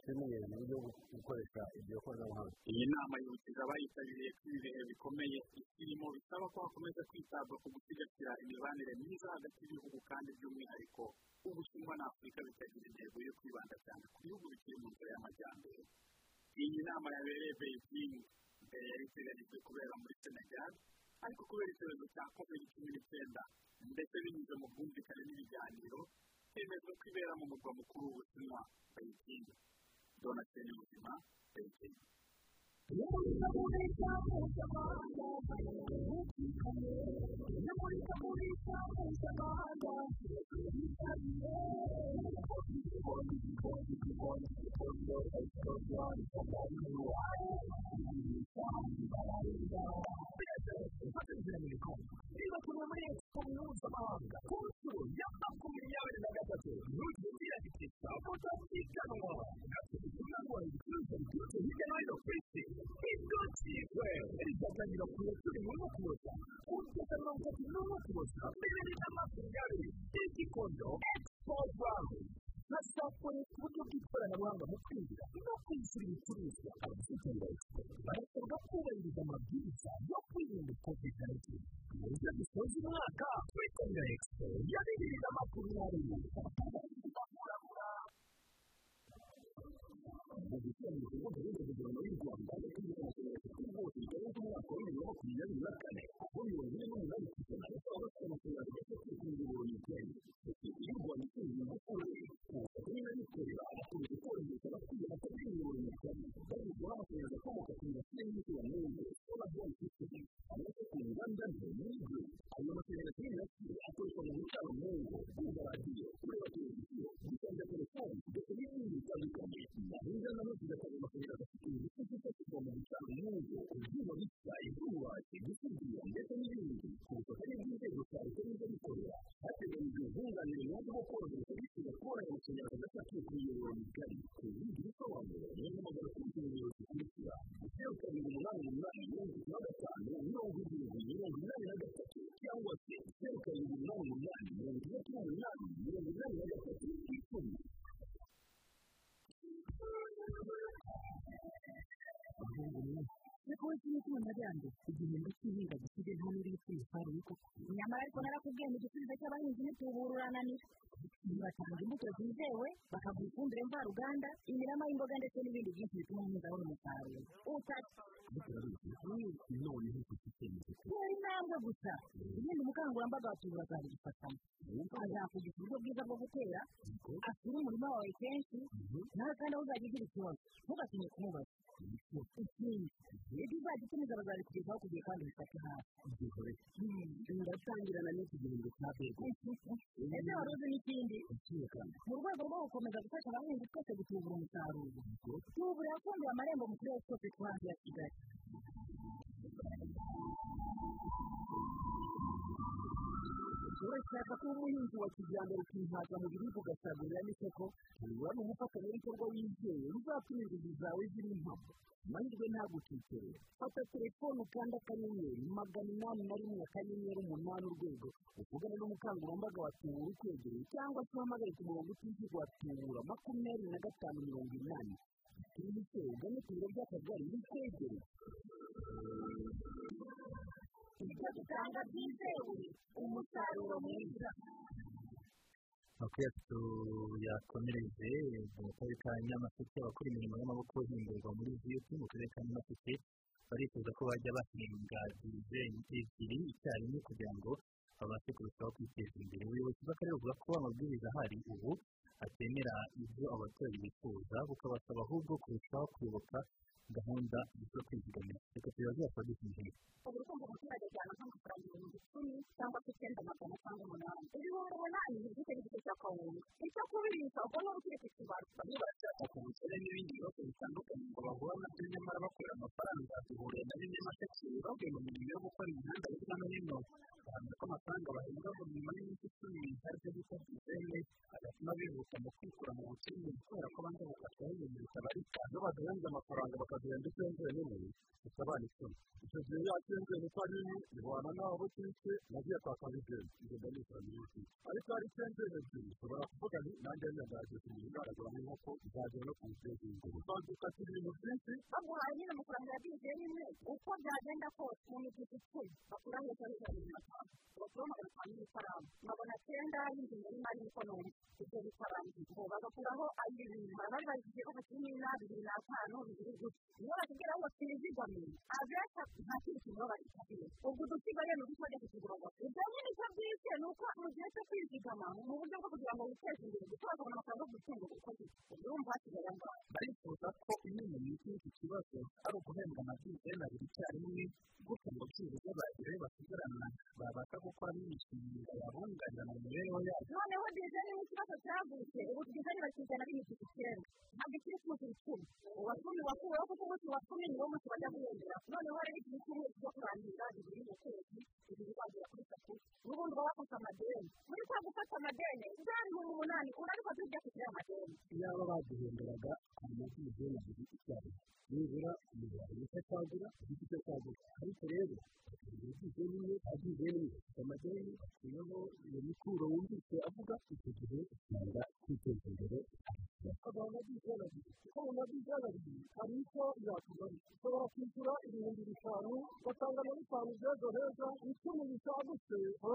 twimenyereze uburyo bwo gukoresha iryo koranabuhanga iyi nama yibukije abayitabiriye ko ibi bihe bikomeye irimo bisaba ko hakomeza kwitabwa ku gusigasira imibanire myiza hagati y'ibihugu kandi by'umwihariko ubushinwa na afurika bikagira intego yo kwibanda cyane ku bihugu bikiri mu nzira y'amajyambere iyi nama yabereye beijing mbere yari iteganyijwe kubera muri senegal ariko kubera icyorezo cya covid cumi n'icyenda ndetse binyuze mu bwumvikane n'ibiganiro hemejwe ko ibera mu murwa mukuru w'ubushinwa beijing donatien ubuzima beijing. Niba turi muri expo mpuzamahanga ku nshuro ya makumyabiri na gatatu ntuziyandikisha utasiganwa natwe tunagura ibicuruzwa biturutse hirya no hino ku isi ibyo kigwe rizatangira ku ya cumi n'umwe ukuboza kugeza mirongo itatu n'umwe ukuboza bibiri na makumyabiri igikondo expo rwanda hazakoreshwa uburyo bw'ikoranabuhanga mu kwinjira no kwishyura ibicuruzwa abazitabira expo barasabwa kubahiriza amabwiriza yo kwirinda covid nineteen muri byo dusoza umwaka twitabira expo ya bibiri na makumyabiri mu mu bikorwa gahunda guverinoma y'u rwanda yo kwirinda amashanyarazi kuri bose bitarenze umwaka wa bibiri na makumyabiri na kane aho mirongo ine n'umunani ku ijana bazaba bafite amashanyarazi ndetse kuri ku miyoboro migari sosiyete y'u rwanda ishinzwe ingufu ku bufatanye n'abikorera bakomeje korohereza abatuye batagira imiyoboro migari bagezwaho amashanyarazi akomoka ku mirasire y'izuba n'umwe solar home system bitandukanye gahunda na zo zigatanga amashanyarazi wowe kimwe cy'amajyambere igihembwe cy'ihinga gisigaye nta n'uri umusaruro koko nyamara ariko narakubwiye ngo igisubizo cy'abahinzi n'itubura urananira batanga imbuto zizewe bakaguha ifumbire mvaruganda imirama y'imboga ndetse n'ibindi byinshi bituma umuhinzi abona umusaruro icyemezo tera intambwe gusa ibindi umukangurambaga wa tubura azabigifatamo azakugisha uburyo bwiza bwo gutera asura umurima wawe kenshi nawe kandi aho uzajya ugira ikibazo ntugatinye kumubaza ikindi ibyo uzajya utumiza bazabikugezaho ku gihe kandi bifate hafi ndatangirana n'iki gihembwe cya bego ese wari uzi n'ikindi mu rwego rwo gukomeza gufasha abahinzi twese gutubura umusaruro tubura yafunguye amarembo mu turere twose two hanze ya kigali. Urashaka kuba umuhinzi wa kijyambere ukihaza mu biribwa ugasagurira n'isoko nibura ni umufatanyabikorwa wizeye uzatuma inzozi zawe ziba impamo amahirwe ntagucikere fata telefone ukanda akanyenyeri magana inani na rimwe akanyenyeri umunani urwego uvugane n'umukangurambaga wa tubura ukwegereye cyangwa se uhamagare ku murongo utishyurwa wa tubura makumyabiri na gatanu mirongo inani. Ugane ku biro by'akagari bikwegereye ibyo dutanga byizewe umusaruro mwiza amakuru yacu yakomereze mu karere ka nyamasheke abakora imirimo y'amaboko himburwa muri viyuti mu karere ka nyamasheke. Barifuza ko bajya bahinga dizeni ebyiri icyarimwe kugira ngo babashe kurushaho kwiteza imbere. Ubuyobozi bw'akarere buvuga ko amabwiriza ahari ubu atemera ibyo abaturage bifuza bukabasaba ahubwo kurushaho kuyoboka gahunda zo kwizigamira. Abapolisi igihe ubu uri kumva umuturage ajyana nk'amafaranga ibihumbi icumi cyangwa se icyenda magana cyangwa umunani umunani ni igice n'igice cya kawunga icyo kubibika ubwo ni ku kibaro bamwe barashaka n'ibindi bibazo bitandukanye ngo bahura na byo nyamara bakorera amafaranga duhuriye na bimwe bavuye mu mirimo yo gukora imihanda hirya no hino bahamya ko amafaranga bahembwa buri nyuma y'iminsi icumi ari byo bita dizene agatuma bihuta mu kwikura mu bukene kubera ko banza gukatwaho ibintu bitabarika iyo baduhenze amafaranga bakaduhenda icyenzere nini bitabana icumi icyo gihe uko ari nini bihwana n'aho butike nagiye kwaka bigenzi ngenda nishyura miliyoni ariko hari icyenzere ebyiri ushobora kuvuga nti nanjye nzajya kumenya igaragara nk'uko izajya no kumuteza imbere badukatira ibintu byinshi baguhaye nyine amafaranga ya dizene imwe uko byagenda kose mu migezi icumi bakura hejuru ya bibiri na bitanu bakura magana atanu y'ikaramu nkabona cyenda y'ingengo y'imari n'ikonomi ibyo bikarangira ngo bagakuraho ibintu bari bagiye bafite n'ina bibiri n'atanu bibiri gutya iyo batubwira ngo twizigame abenshi nta kindi kintu baba baritabiriye ubwo udusigaye ni udusigaye kukigura ngo ibyo nyine bwite ni uko mu gihe cyo kwizigama mu buryo bwo kugira ngo witeze imbere kuko bakabona amafaranga yo gutunga ubukozi urumva hasigaye angahe barifuza ko imwe mu miti y'iki kibazo ari uguhembwa amabwiriza abiri icyarimwe gutyo ngo byibuze bagire basigarana babasha gukora n'imishinga yabunganira mu mibereho yabo noneho dizeni ni ikibazo cyagutse ubu dizeni bakizana ari imiti icyenda ntabwo ikiri ku icumi uwa cumi wakuweho kuko umunsi wa cumi niwo munsi bajya guhembera noneho rero igihe kimwe cyo kurangiza bibiri mu kwezi bibiri bagera kuri tatu n'ubundi baba bafata amadeni muri kwa gufata amadeni bya bihumbi umunani urariko tujya kugira amadeni iyaba baduhemberaga amabwiriza y'abiri icyarimwe nibura umubare muto cyagura igiti cyo cyagura ariko rero agize nimwe agize afite amadeni noneho iyo mikuro wumvise avuga icyo gihe usanga kwiteza imbere akaba amabwiriza y'abiri kuko mu mabwiriza y'abiri hari icyo yakugarura ushobora kwishyura ibihumbi bitanu ugatanga na bitanu by'ejo heza icumi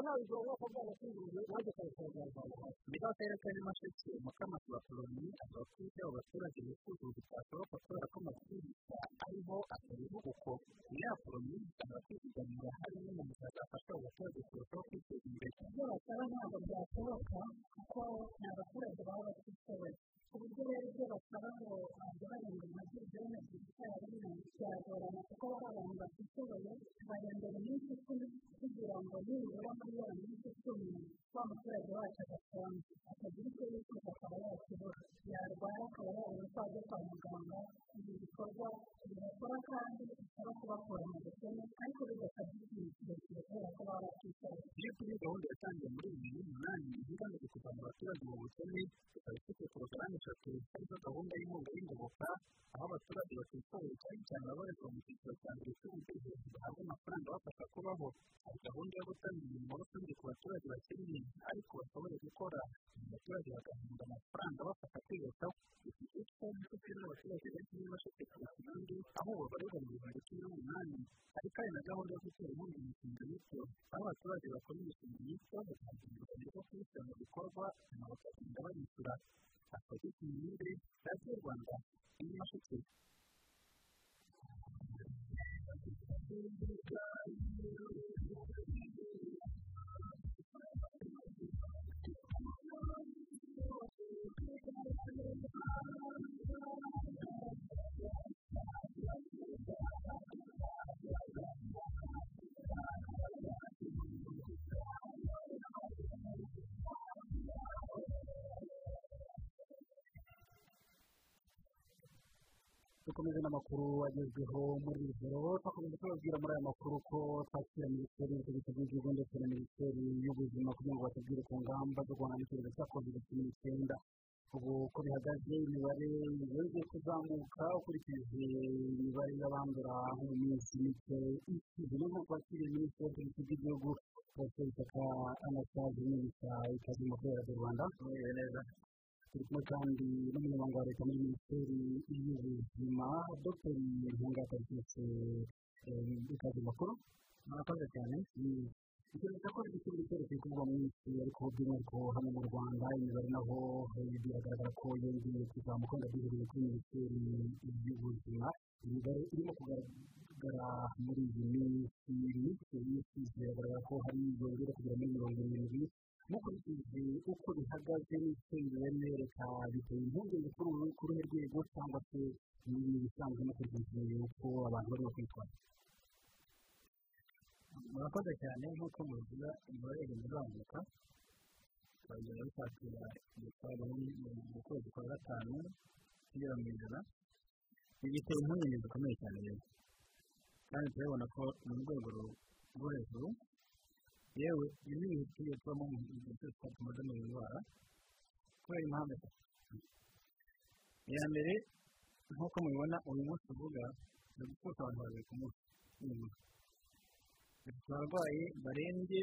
nabigura umwaka bwanakinguye nanjye ukabisanga ahantu hasi mbere y'akarere ka nyamasheke mukamasi wa poloni avuga ko ibyo abo baturage bifuza bitashoboka kubera ko amabwiriza ariho atariho uko ya poloni usanga kwizigamira hari imwe mu cyane ababarizwa mu cyiciro cya mbere dukomeze n'amakuru agezweho muri iri joro. Twakomeza tubabwira muri aya makuru ko twakira minisiteri y'ubutegetsi bw'igihugu ndetse na minisiteri y'ubuzima kugira ngo batubwire ku ngamba zo guhangana n'icyorezo cya kovide cumi n'icyenda ubu uko bihagaze imibare yongeye kuzamuka ukurikije imibare y'abandura mu minsi mike ishize. Niyo mpamvu twakiriye minisiteri y'ubutegetsi bw'igihugu dr. Isaka anastaze minisita ikaze mu kubera du rwanda. Neza. Turi kumwe kandi n'umunyamabanga wa leta muri minisiteri y'ubuzima dr ntungata rwose ikaze makuru murakoze cyane covid cumi n'icyenda kiri kuvugwa mu isi ariko by'umwihariko hano mu rwanda imibare naho biragaragara ko yongeye kuzamuka wenda duhereye kuri minisiteri y'ubuzima imibare irimo kugaragara muri iyi minsi mike y'isi biragaragara ko hari yongera kugera muri mirongo irindwi mukurikije uko bihagaze n'icyo biremereka biteye impungenge kuri uru rwego cyangwa se ni ibisanzwe mukurikije uko abantu barimo kwitwara murakoze cyane nk'uko mubivuga imibare igenda izamuka twagenda dusatira imitwaro mu kwezi kwa gatanu tugera mu ijana ibi biteye impungenge zikomeye cyane. Rero kandi turabona ko ni urwego rwo hejuru yewe ibi ni tugiye tubamo mu gihe cyose tumaze mu ndwara kubera impamvu iya mbere nk'uko mubibona uyu munsi uvuga ni gupfusha abantu babiri ku munsi nibura dufite abarwayi barembye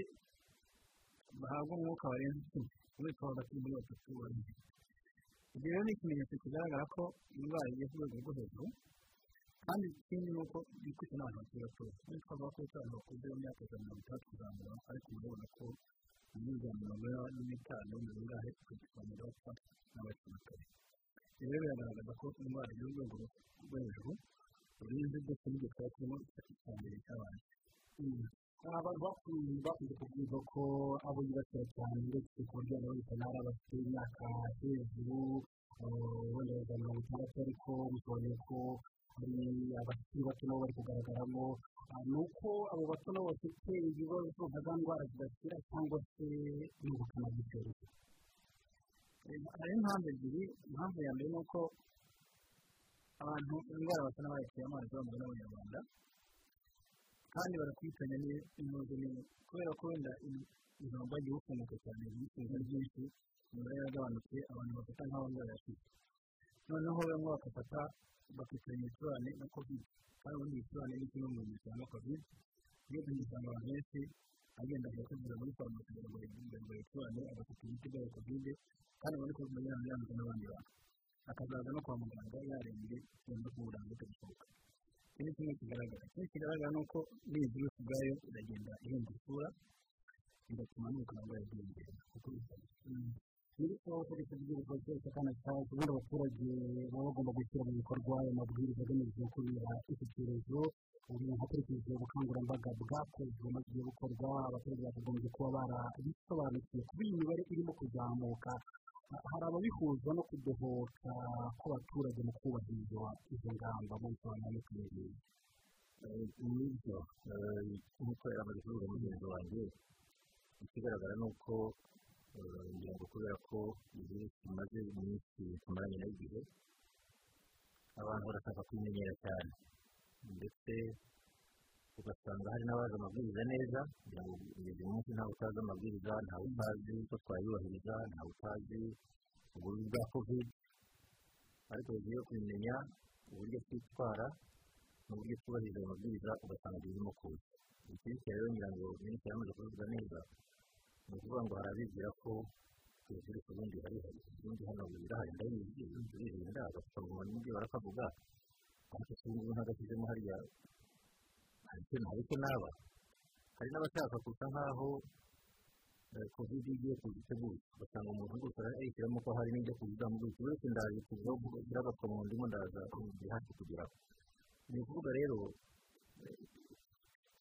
bahabwa umwuka warenze icumi umwuka wa hagati muri batatu barembye ibyo rero ni ikimenyetso kigaragara ko indwara igeze ku rwego rwo hejuru kandi ikindi ni uko bikwiye n'abantu bakiri batoya niyo twavuga ko abantu bakuze mu myaka ijana na mirongo itandatu kuzamura ariko murabona ko ine n'itanu mirongo ingahe tukagikora bapfa n'abakiri batoya ibi rero biragaragaza ko indwara igeze ku rwego rwo hejuru urinze ndetse n'ibyo twaba turimo icya mbere cy'abantu abantu bakunze kubwirwa ko abo yibasira cyane ndetse ku buryo nabo bisa n'aho bafite imyaka hejuru wenda mirongo itandatu ariko bisobanuye ko hari abakiri bato nabo bari kugaragaramo ni uko abo bato nabo bafite ibibazo nka za ndwara zidakira cyangwa se n'ubukana bw'icyorezo hari impamvu ebyiri. Impamvu ya mbere ni uko abantu indwara basa n'abayakira amazi bamwe n'abanyarwanda kandi barakwitanya n'inoze nini kubera ko wenda ijambo ryagiye bufunguka cyane ibicuruzwa byinshi imibare yaragabanutse abantu bafata nk'aho bayafite noneho bamwe bagafata bakitanya ibicurane na kovide kandi ubundi ibicurane ni kimwe mu bintu bitanga kovide iyo dusanga abantu benshi agenda akakubwira muri farumasi kugira ngo ngo ibicurane agafata imiti bya kovide kandi ubona ko bimenyerana yanduza n'abandi bantu akazaza no kwa muganga yarembye yenda kuburanga bitabishoboka iki ni kimwe kigaragara ikindi kigaragara ni uko n'iyi virusi ubwayo iragenda ihindura isura bigatuma n'ubukana bwayo bwiyongera kuko bisaba muri iki bwirizwa cyose kandi cyaje ubundi abaturage baba bagomba gushyira mu bikorwa ayo mabwiriza agamije kubera iki cyorezo hakurikijwe ubukangurambaga bwakozwe maze bukorwa abaturage bakagombye kuba barabisobanukiwe kuba iyi mibare irimo kuzamuka hari ababihuza no kudohoka kw'abaturage mu kubahiriza izo ngamba mu bisobanuro n'uturere n'ibyo nk'uko yari amaze kubivuga mugenzi wanjye ikigaragara ni uko ngira ngo kubera ko igihe tumaze iminsi tumaranye n'igihe abantu barashaka kubimenyera cyane. Ndetse ugasanga hari n'abazi amabwiriza neza kugira ngo uyu munsi ntawe utazi amabwiriza ntawe utazi uko twayubahiriza ntawe utazi uburyo bwa kovide ariko tugiye kubimenya uburyo twitwara n'uburyo twubahiriza ayo mabwiriza ugasanga birimo kuza ikindi rero ngira ngo minisitiri yamaze kubivuga neza ni ukuvuga ngo hari abibwira ko virusi ubundi hari ubundi hano birahari ndabizi turirinda agapfukamunwa n'ibyo barakavuga ariko si ngubu ntagashyizemo hariya hari icyo naba. Hari n'abashaka gusa nk'aho kovide igiye kuza iteguye ugasanga umuntu gusa ayishyiramo ko hari n'ibyo kuzizamu gutya wese ndaje kuzaho gushyira agapfukamunwa ndimo ndaza hafi kugeraho. Ni ukuvuga rero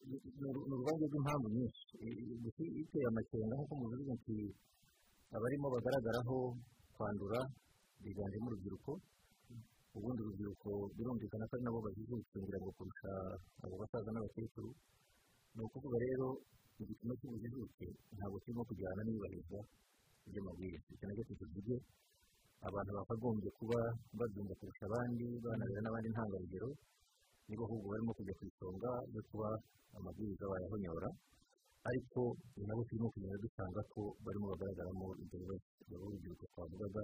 ni uruvange rw'impamvu nyinshi. Iteye amakenga nk'uko mubivuze muti abarimo bagaragaraho kwandura biganjemo urubyiruko ubundi urubyiruko birumvikana ko ari nabo bajijutse ngira ngo kurusha abo basaza n'abakecuru. Ni ukuvuga rero igipimo cy'ubujijuke ntabwo kirimo kujyana n'iyubahirizwa ry'amabwiriza icyo na cyo tukivuge abantu bakagombye kuba babyumva kurusha abandi banarera n'abandi ntangarugero nibo ahubwo barimo kujya ku isonga yo kuba amabwiriza bayahonyora ariko ni nabo turimo kugenda dusanga ko barimo bagaragaramo ibyo bibazo urubyiruko twavugaga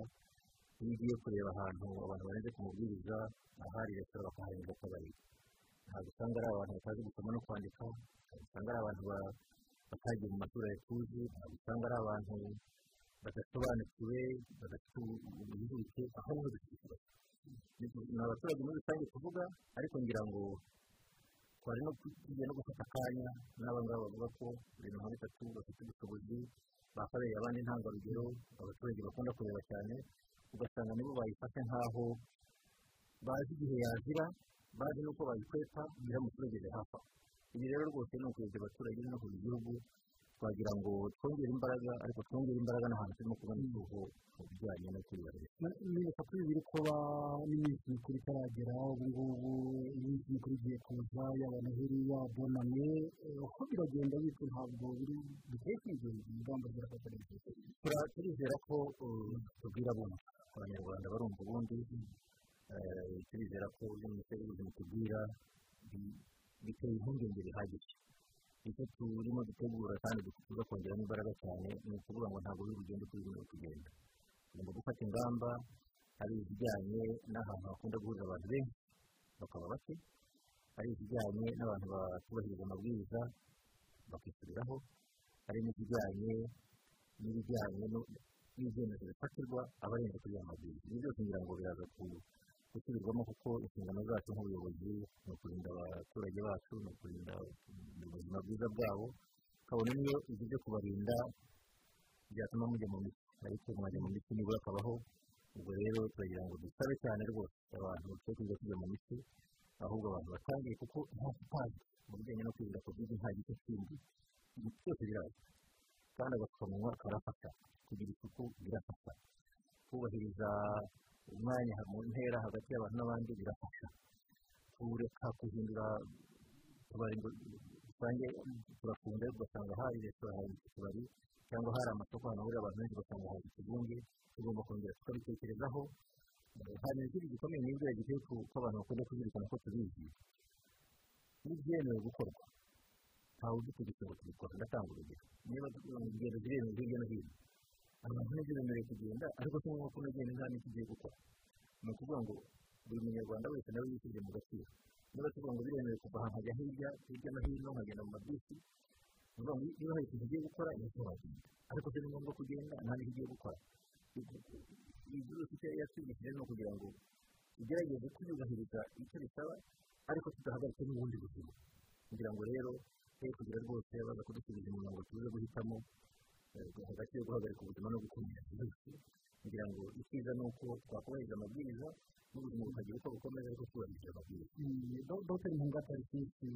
iyo ugiye kureba ahantu abantu barenze ku mabwiriza ahari resitora bakaharenga akabari ntabwo usanga ari abantu batazi gusoma no kwandika ntabwo usanga ari abantu batagiye mu mashuri ya tuzi ntabwo usanga ari abantu badasobanukiwe badafite ubujijuke aho bose dufite ikibazo ni abaturage muri rusange tuvuga ariko ngira ngo twari no tugiye no gufata akanya n'abangaba bavuga ko ibintu nka bitatu bafite ubushobozi bakabereye abandi ntangarugero abaturage bakunda kureba cyane ugasanga nibo bayifashe nk'aho bazi igihe yazira bazi n'uko bayikwepa biramutse bageze hafi aho ibi rero rwose ni ukuyobya abaturage no kugira igihugu twagira ngo twongere imbaraga ariko twongere imbaraga n'ahantu turimo kubona igihugu mu bijyanye no kwiyubahiriza nibuka ko bibiri kuba n'iminsi mikuru itaragera ubu ngubu iminsi mikuru igiye kuza yaba noheli ya bonane uko biragenda bityo ntabwo biri biteye kwizeza ingamba zirafata neza turizera ko tubwira bumva abanyarwanda barumva ubundi turizera ko minisiteri y'ubuzima tubwira biteye impungenge bihagije icyo turimo dutegura kandi tuza kongeramo imbaraga cyane ni ukuvuga ngo ntabwo biri bugende kuri bimwe kugenda tugomba gufata ingamba hari izijyanye n'ahantu hakunda guhurira abantu benshi bakaba bake hari izijyanye n'abantu batubahiriza amabwiriza bakisubiraho hari n'izijyanye n'ibijyanye n'ibyemezo bifatirwa abarenze kuri aya mabwiriza ibi byose ngira ngo biraza gusubirwamo kuko inshingano zacu nk'ubuyobozi ni ukurinda abaturage bacu ni ukurinda ubuzima bwiza bwabo kabone niyo byo kubarinda byatuma mujya mu miti ariko mwajya mu miti nibura akabaho ubwo rero turagira ngo dusabe cyane rwose abantu bakwiye kujya mu miti ahubwo abantu batangiye kuko nta kitazi mu bijyanye no kwirinda kovide nta gice kindi ibintu byose biraza kandi agapfukamunwa karafasha kugira isuku birafasha kubahiriza umwanya mu ntera hagati y'abantu n'abandi birafasha. Kureka guhindura utubari ngo rusange turafunze ugasanga hari resitora hari utubari cyangwa hari amasoko ahantu hahurira abantu benshi ugasanga hari ikivunge tugomba kongera tukabitekerezaho. Hari ikindi gikomeye n'ibyo gikwiye ko abantu bakunda kuzirikana ko tubizi. N'ibyemewe gukorwa ntawe udutegetse ngo tubikora ndatanga urugero. Niba ingendo ziremewe hirya no hino abantu ni byo bemerewe kugenda ariko si ngombwa ko unagenda nta n'icyo ugiye gukora. Ni ukuvuga ngo buri munyarwanda wese nawe yishyurire mu gaciro niba tuvuga ngo biremewe kuva ahantu hajya hirya hirya no hino nkagenda mu mabisi niba hari ikintu ugiye gukora ni cyo wagenda ariko si ngombwa kugenda nta n'icyo ugiye gukora iyi virusi icyo yatwigishije ni ukugira ngo ugerageze kwiyubahiriza icyo bisaba ariko tudahagarike n'ubundi buzima kugira ngo rero twe kugira rwose baza kudusubiza inyuma ngo tuze guhitamo hagati yo guhagarika ubuzima no gukumira virusi kugira ngo icyiza ni uko twakubahiriza amabwiriza n'ubuzima bukagira uko bukomeza ariko twubahirije amabwiriza dr mpunga tarikisi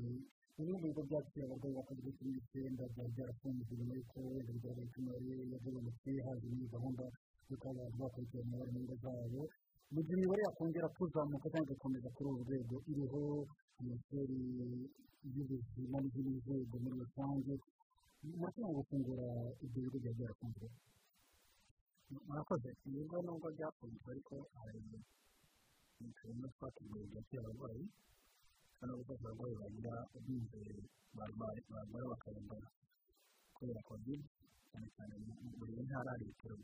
bimwe mu bigo byakira abarwayi ba kovide cumi n'icyenda byari byarafunzwe nyuma y'uko bigaragaye ko imibare yagabanutse haje muri gahunda kuba abantu bakurikirana bari mu ngo zabo mu gihe imibare yakongera kuzamuka cyangwa igakomeza kuri uru rwego iriho minisiteri y'ubuzima n'izindi nzego muri rusange murashobora gufungura ibyo bigo byari byarafunzwe murakoze ibigo nubwo byafunzwe ariko hari turimo twakiriye byakira abarwayi hano gufasha abarwayi bagira ubwizere barwara bakaremba kubera kovide cyane cyane buri ntara hari ibitaro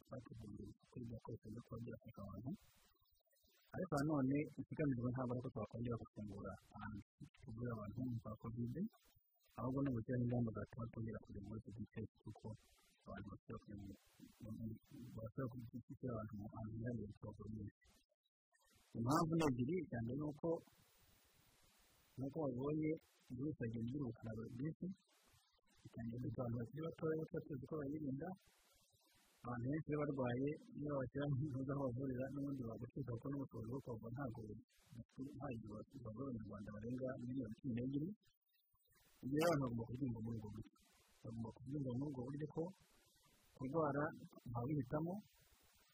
kuri ibyo kose byo kuba byafasha abantu ariko nanone ikigamijwe ntabwo ari uko twakongera gufungura ahantu tuvura abantu ba kovide ahubwo ni ugushyiraho ingamba zatuma twongera kujya muri icyo gice kuko abantu bashobora gushyira abantu mu hantu hihariye tubakora neza impamvu ni ebyiri mbere ni uko nk'uko babonye virusi agenda igira ubukana bwinshi itangira gusa abantu bakiri batoya tuba tuzi ko bayirinda abantu benshi iyo barwaye iyo babashyira nk'intuza aho bavurira n'ubundi bagucika kuko n'ubushobozi bwo kubavura ntabwo bavura abanyarwanda barenga miliyoni cumi n'ebyiri ibyo rero abantu bagomba kubyumva muri ubwo buryo bagomba kubyumva muri ubwo buryo ko kurwara ntawihitamo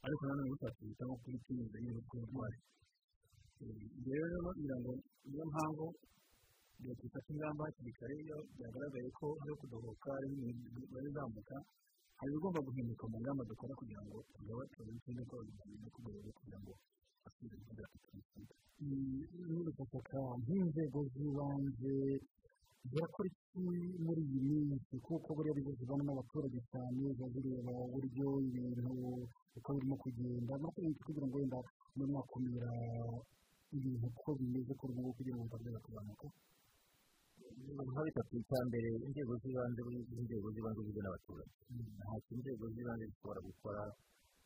ariko nanone ntitwakihitamo kubitinyuza y'ubwo burwayi rero kugira ngo niyo mpamvu leta ifata ingamba hakiri kare iyo byagaragaye ko hari kudohoka imibare izamuka hari ibigomba guhinduka mu ngamba dukora kugira ngo tugabanye ikindi ko bagenda kugarura kugira ngo basubire kugira ngo n'ubutaka nk'inzego z'ibanze zirakora muri iyi minsi kuko buriya bibazo zibana n'abaturage cyane biba bireba uburyo ibintu uko birimo kugenda kugira ngo wenda mube mwakumira ibintu uko bimeze ubu ngubu kugira ngo bitaza kuzamuka nka bitatu icya mbere inzego z'ibanze inzego z'ibanze zigizwe n'abaturage ntacyo inzego z'ibanze zishobora gukora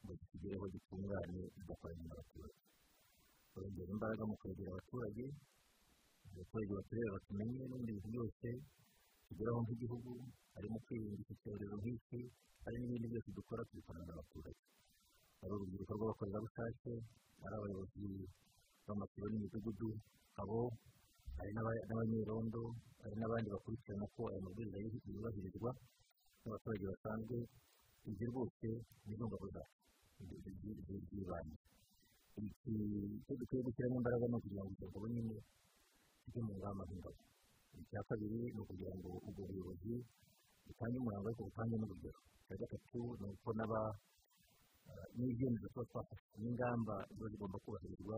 ngo zitugereho gitunganye zidakoranye n'abaturage twongera imbaraga mu kwegera abaturage abaturage batureba batumenye n'ibindi bintu byose tugeraho nk'igihugu harimo kwirinda iki cyorezo nk'iki hari n'ibindi byose dukora tubikorana n'abaturage hari urubyiruko rw'abakorerabushake ari abayobozi b'amasibo n'imidugudu abo hari n'abanyerondo hari n'abandi bakurikirana ko aya mabwiriza yubahirizwa n'abaturage basanzwe ibyo rwose ni ngabo zacu z'ibanze icyo dukwiye gushyiramo imbaraga ni ukugira ngo urwo nyine kijye mu ngamba nk'ingabo icya kabiri ni ukugira ngo ubwo buyobozi butange umurongo ariko butange n'urugero. Icya gatatu ni uko n'aba n'ibyemezo tuba twafashe n'ingamba ziba zigomba kubahirizwa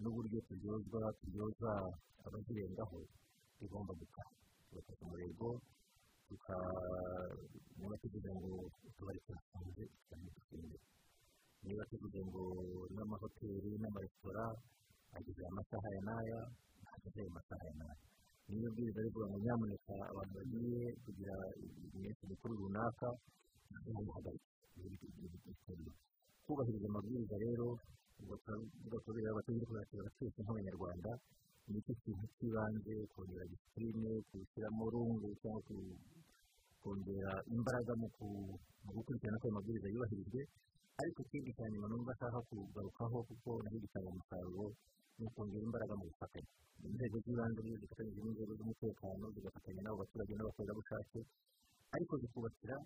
n'uburyo turyozwa turyoza abazirengaho bigomba gukora tugafata umurego niba tuvuze ngo utubari turafunze cyane dufunze niba tuvuze ngo n'amahoteli n'amaresitora ageze amasaha ya n'aya ageze ayo masaha ya n'aya. Niyo bwiza rivuga ngo nyamuneka abantu bagiye kugira iminsi mikuru runaka kubahiriza amabwiriza rero ugakorera abaturage kurakira twese nk'abanyarwanda ni cyo kintu cy'ibanze kongera disipurine gushyiramo rungu cyangwa kongera imbaraga mu gukurikirana ko ayo mabwiriza yubahirijwe ariko ikindi cya nyuma numva ashaka kugarukaho kuko na cyo gitanga umusaruro ni ukongera imbaraga mu bufatanye inzego z'ibanze zifatanyije n'inzego z'umutekano zigafatanya n'abo baturage n'abakorerabushake ariko zikubakira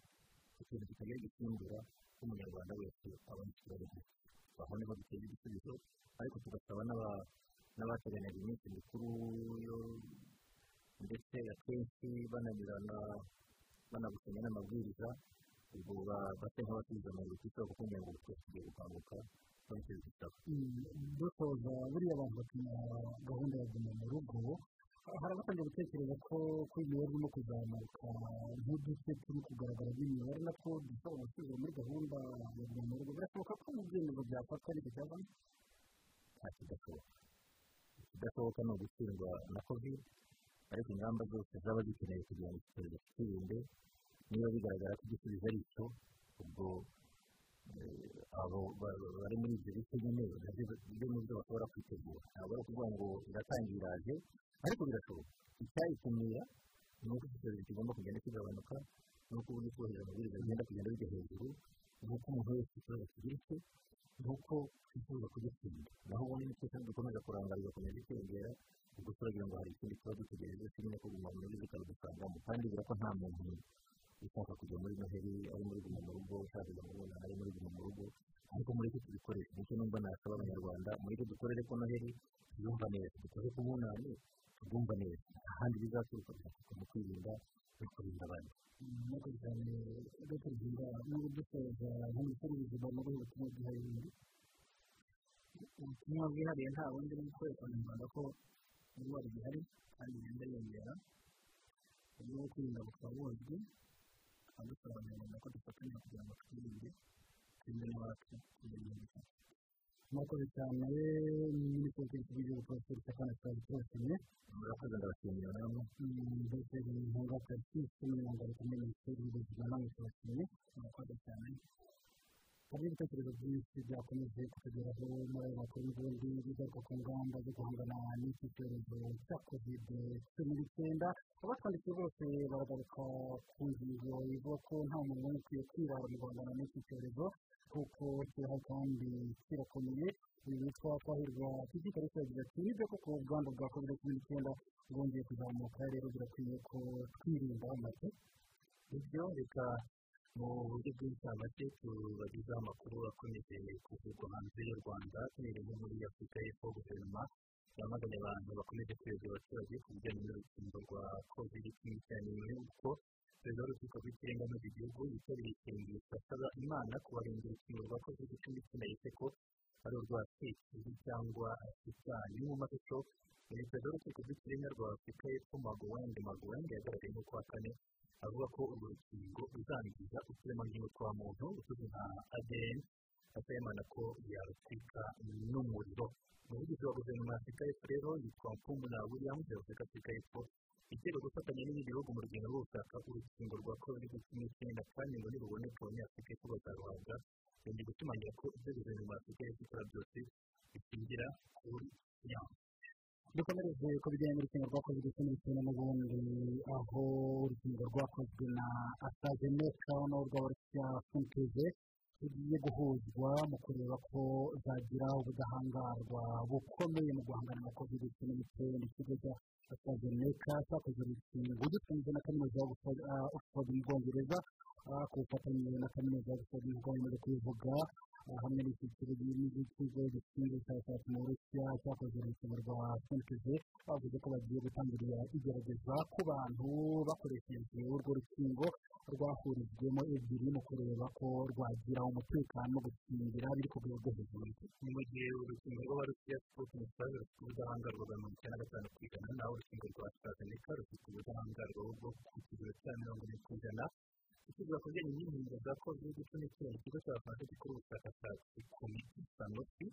ikintu kitagira gisimbura umunyarwanda wese abona ikibazo aho ni ho dutera igisubizo ariko tugasaba n'abateganyaga iminsi mikuru ndetse akenshi bananyurana banagusanya n'amabwiriza ubwo basa nk'abasubiza amayero ku isoko kugira ngo twese tugiye dusoza buriya abantu bapima gahunda ya guma mu rugo hari abatangiye gutekereza ko ko imibare irimo kuzamuka nk'uduce turi kugaragara by'imibare natwo dushobora gusubira muri gahunda ya guma mu rugo birashoboka ko mu byemezo byafatwa ariko cyavamo nta kidashoboka ikidashoboka ni ugutsindwa na covid ariko ingamba zose zaba zikeneye kugira ngo icyorezo twirinde niba bigaragara ko igisubizo ari cyo ubwo abo bari muri ibyo bice nyine byo mu byo bashobora kwitegura ntabwo ari ukuvuga ngo iratangira iraje ariko birashoboka icyayikumira ni uko icyorezo kigomba kugenda kigabanuka ni uko uburyo twohereza amabwiriza bigenda kugenda bijya hejuru ni uko umuntu wese ikibazo kigiritse ni uko twifuza kugitsinda naho ubundi ni twese dukomeza kurangara bigakomeza kwiyongera ubwo turagira ngo hari ikindi kibazo dutegereje kimwe ko guma muri bikabidusangamo kandi bira ko nta muntu ushaka kujya muri noheli ari muri guma mu rugo ushaka kujya muri bunani ari muri guma mu rugo ariko muri cyo tubikoresha ni cyo numva nasaba abanyarwanda cyo dukorere ko noheli tuyumva neza. Dukore ku bunani tubwumva neza. Ahandi bizaturuka bizaturuka mu kwirinda no kurinda abandi. Murakoze cyane dr zinga n'ubu dusoza nk'umusore w'ubuzima muri ubu butumwa bwihariye ubutumwa bwihariye nta bundi ni ukwereka abanyarwanda ko indwara igihari kandi igenda yiyongera uburyo bwo kwirinda bukaba buzwi dusaba abanyarwanda ko dufatanya kugira ngo twirinde n'abacu kugira ngo dufate murakoze cyane minisitiri w'igihugu poroferi stefani sazi turashimye murakoze ndabashimira namwe dr ntunga tarisisi n'umunyamabanga wa minisiteri y'ubuzima namwe turashimye murakoze cyane hari ibitekerezo byinshi byakomeje kutugeraho muri ayo makuru n'ubundi bigaruka ku ngamba zo guhangana n'iki cyorezo cya kovide cumi n'icyenda abatwandikiye bose baragaruka ku ngingo ivuga ko nta muntu n'umwe ukwiye kwirara mu guhangana n'iki cyorezo kuko kiriho kandi kirakomeye uyu witwa twahirwa titi karisa yagize ati ni byo koko ubwandu bwa kovide cumi n'icyenda bwongeye kuzamuka rero birakwiye ko twirinda make ibyo reka mu buryo bw'inshamake tubagezaho amakuru akomeje kuvugwa hanze y'u rwanda tuhereye muri afurika y'epfo guverinoma yamaganye abantu bakomeje kuyobya abaturage ku bijyanye n'urukingo rwa kovide cumi n'icyenda nyuma y'uko perezida w'urukiko rw'ikirenga muri iki gihugu yitabiriye isengesho asaba imana kubarinda urukingo rwa kovide cumi n'icyenda ko ari urwa sekibi cyangwa asitani mu mashusho ni perezida w'urukiko rw'ikirenga rwa afurika y'epfo magowende magowende yagaragaye mu kwa kane avuga ko urwo rukingo ruzangiza uturemangingo twa muntu tuzwi nka adn asaba ko yarutwika n'umuriro. Umuvugizi wa guverinoma ya afurika y'epfo rero yitwa mpumuna williams yavuze ko afurika y'epfo itega gufatanya n'ibindi bihugu mu rugendo rwo gushaka urukingo rwa covid cumi n'icyenda kandi ngo niruboneka abanyafurika y'epfo bazaruhabwa yongeye gushimangira ko ibyo guverinoma ya afurika y'epfo ikora byose bishingira kuri siyansi dukomereze ku bijyanye n'urukingo rwa kovide cumi n'icyenda n'ubundi aho urukingo rwakozwe na astrazeneca n'urwa rwa funkize zigiye guhuzwa mu kureba ko zagira ubudahangarwa bukomeye mu guhangana na kovide cumi n'icyenda. Ikigo cya astrazeneca cyakoze urukingo gifunze na kaminuza ya oxford mu bwongereza ku bufatanye na kaminuza oxford nk'uko bamaze kubivuga hamwe n'icyiciro n'ikigo gishinzwe ubushakashatsi mu burusiya cyakoze urukingo rwa senteze bavuze ko bagiye gutangirira igerageza ku bantu bakoresheje urwo rukingo rwahurijwemo ebyiri mu kureba ko rwagira umutekano no gukingira biri ku rwego hejuru ni mu gihe urukingo rw'abarusiya sputnik rufite ubudahangarwa bwa mirongo icyenda na gatanu ku ijana naho urukingo rwa astrazeneca rufite ubudahangarwa bwo ku kigero cya mirongo ine ku ijana ikivuga ku bijyanye n'inkingo za kovide cumi n'icyenda ikigo cy'abafaransa gikora ubushakashatsi ku miti sanofi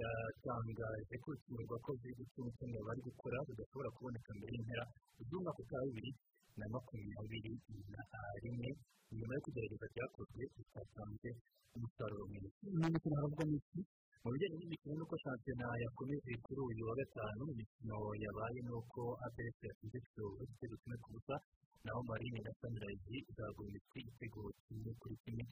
yatangaje ko urukingo rwa kovide cumi n'icyenda bari gukora rudashobora kuboneka mbere y'impera z'umwaka utaha bibiri na makumyabiri na rimwe nyuma yo kugerageza byakozwe bitatanze umusaruro mwiza mu mikino haravugwa n'iki mu bijyanye n'imikino nuko shampiyona yakomeje kuri uyu wa gatanu imikino yabaye nuko aderesi yatsinze igitego kimwe ku busa naho marine na sanirayizi zaguye imitwe igitego kimwe kuri kimwe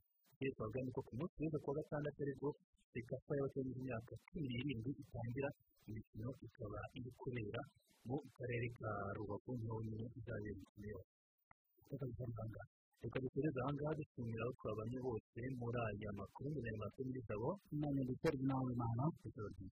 twavuga ni ko ku munsi w'ejo kuwa gatandatu ari bwo sekafa y'abatari imyaka cumi n'irindwi itangira imikino ikaba iri kubera mu karere ka rubavu ni ho nyine izabera imikino yose reka dusanga reka dusoreze aha ngaha dushimira aho twabanye bose muri aya makuru mbere ya makuru muri zabo none ndetse nawe mana ijoro ryiza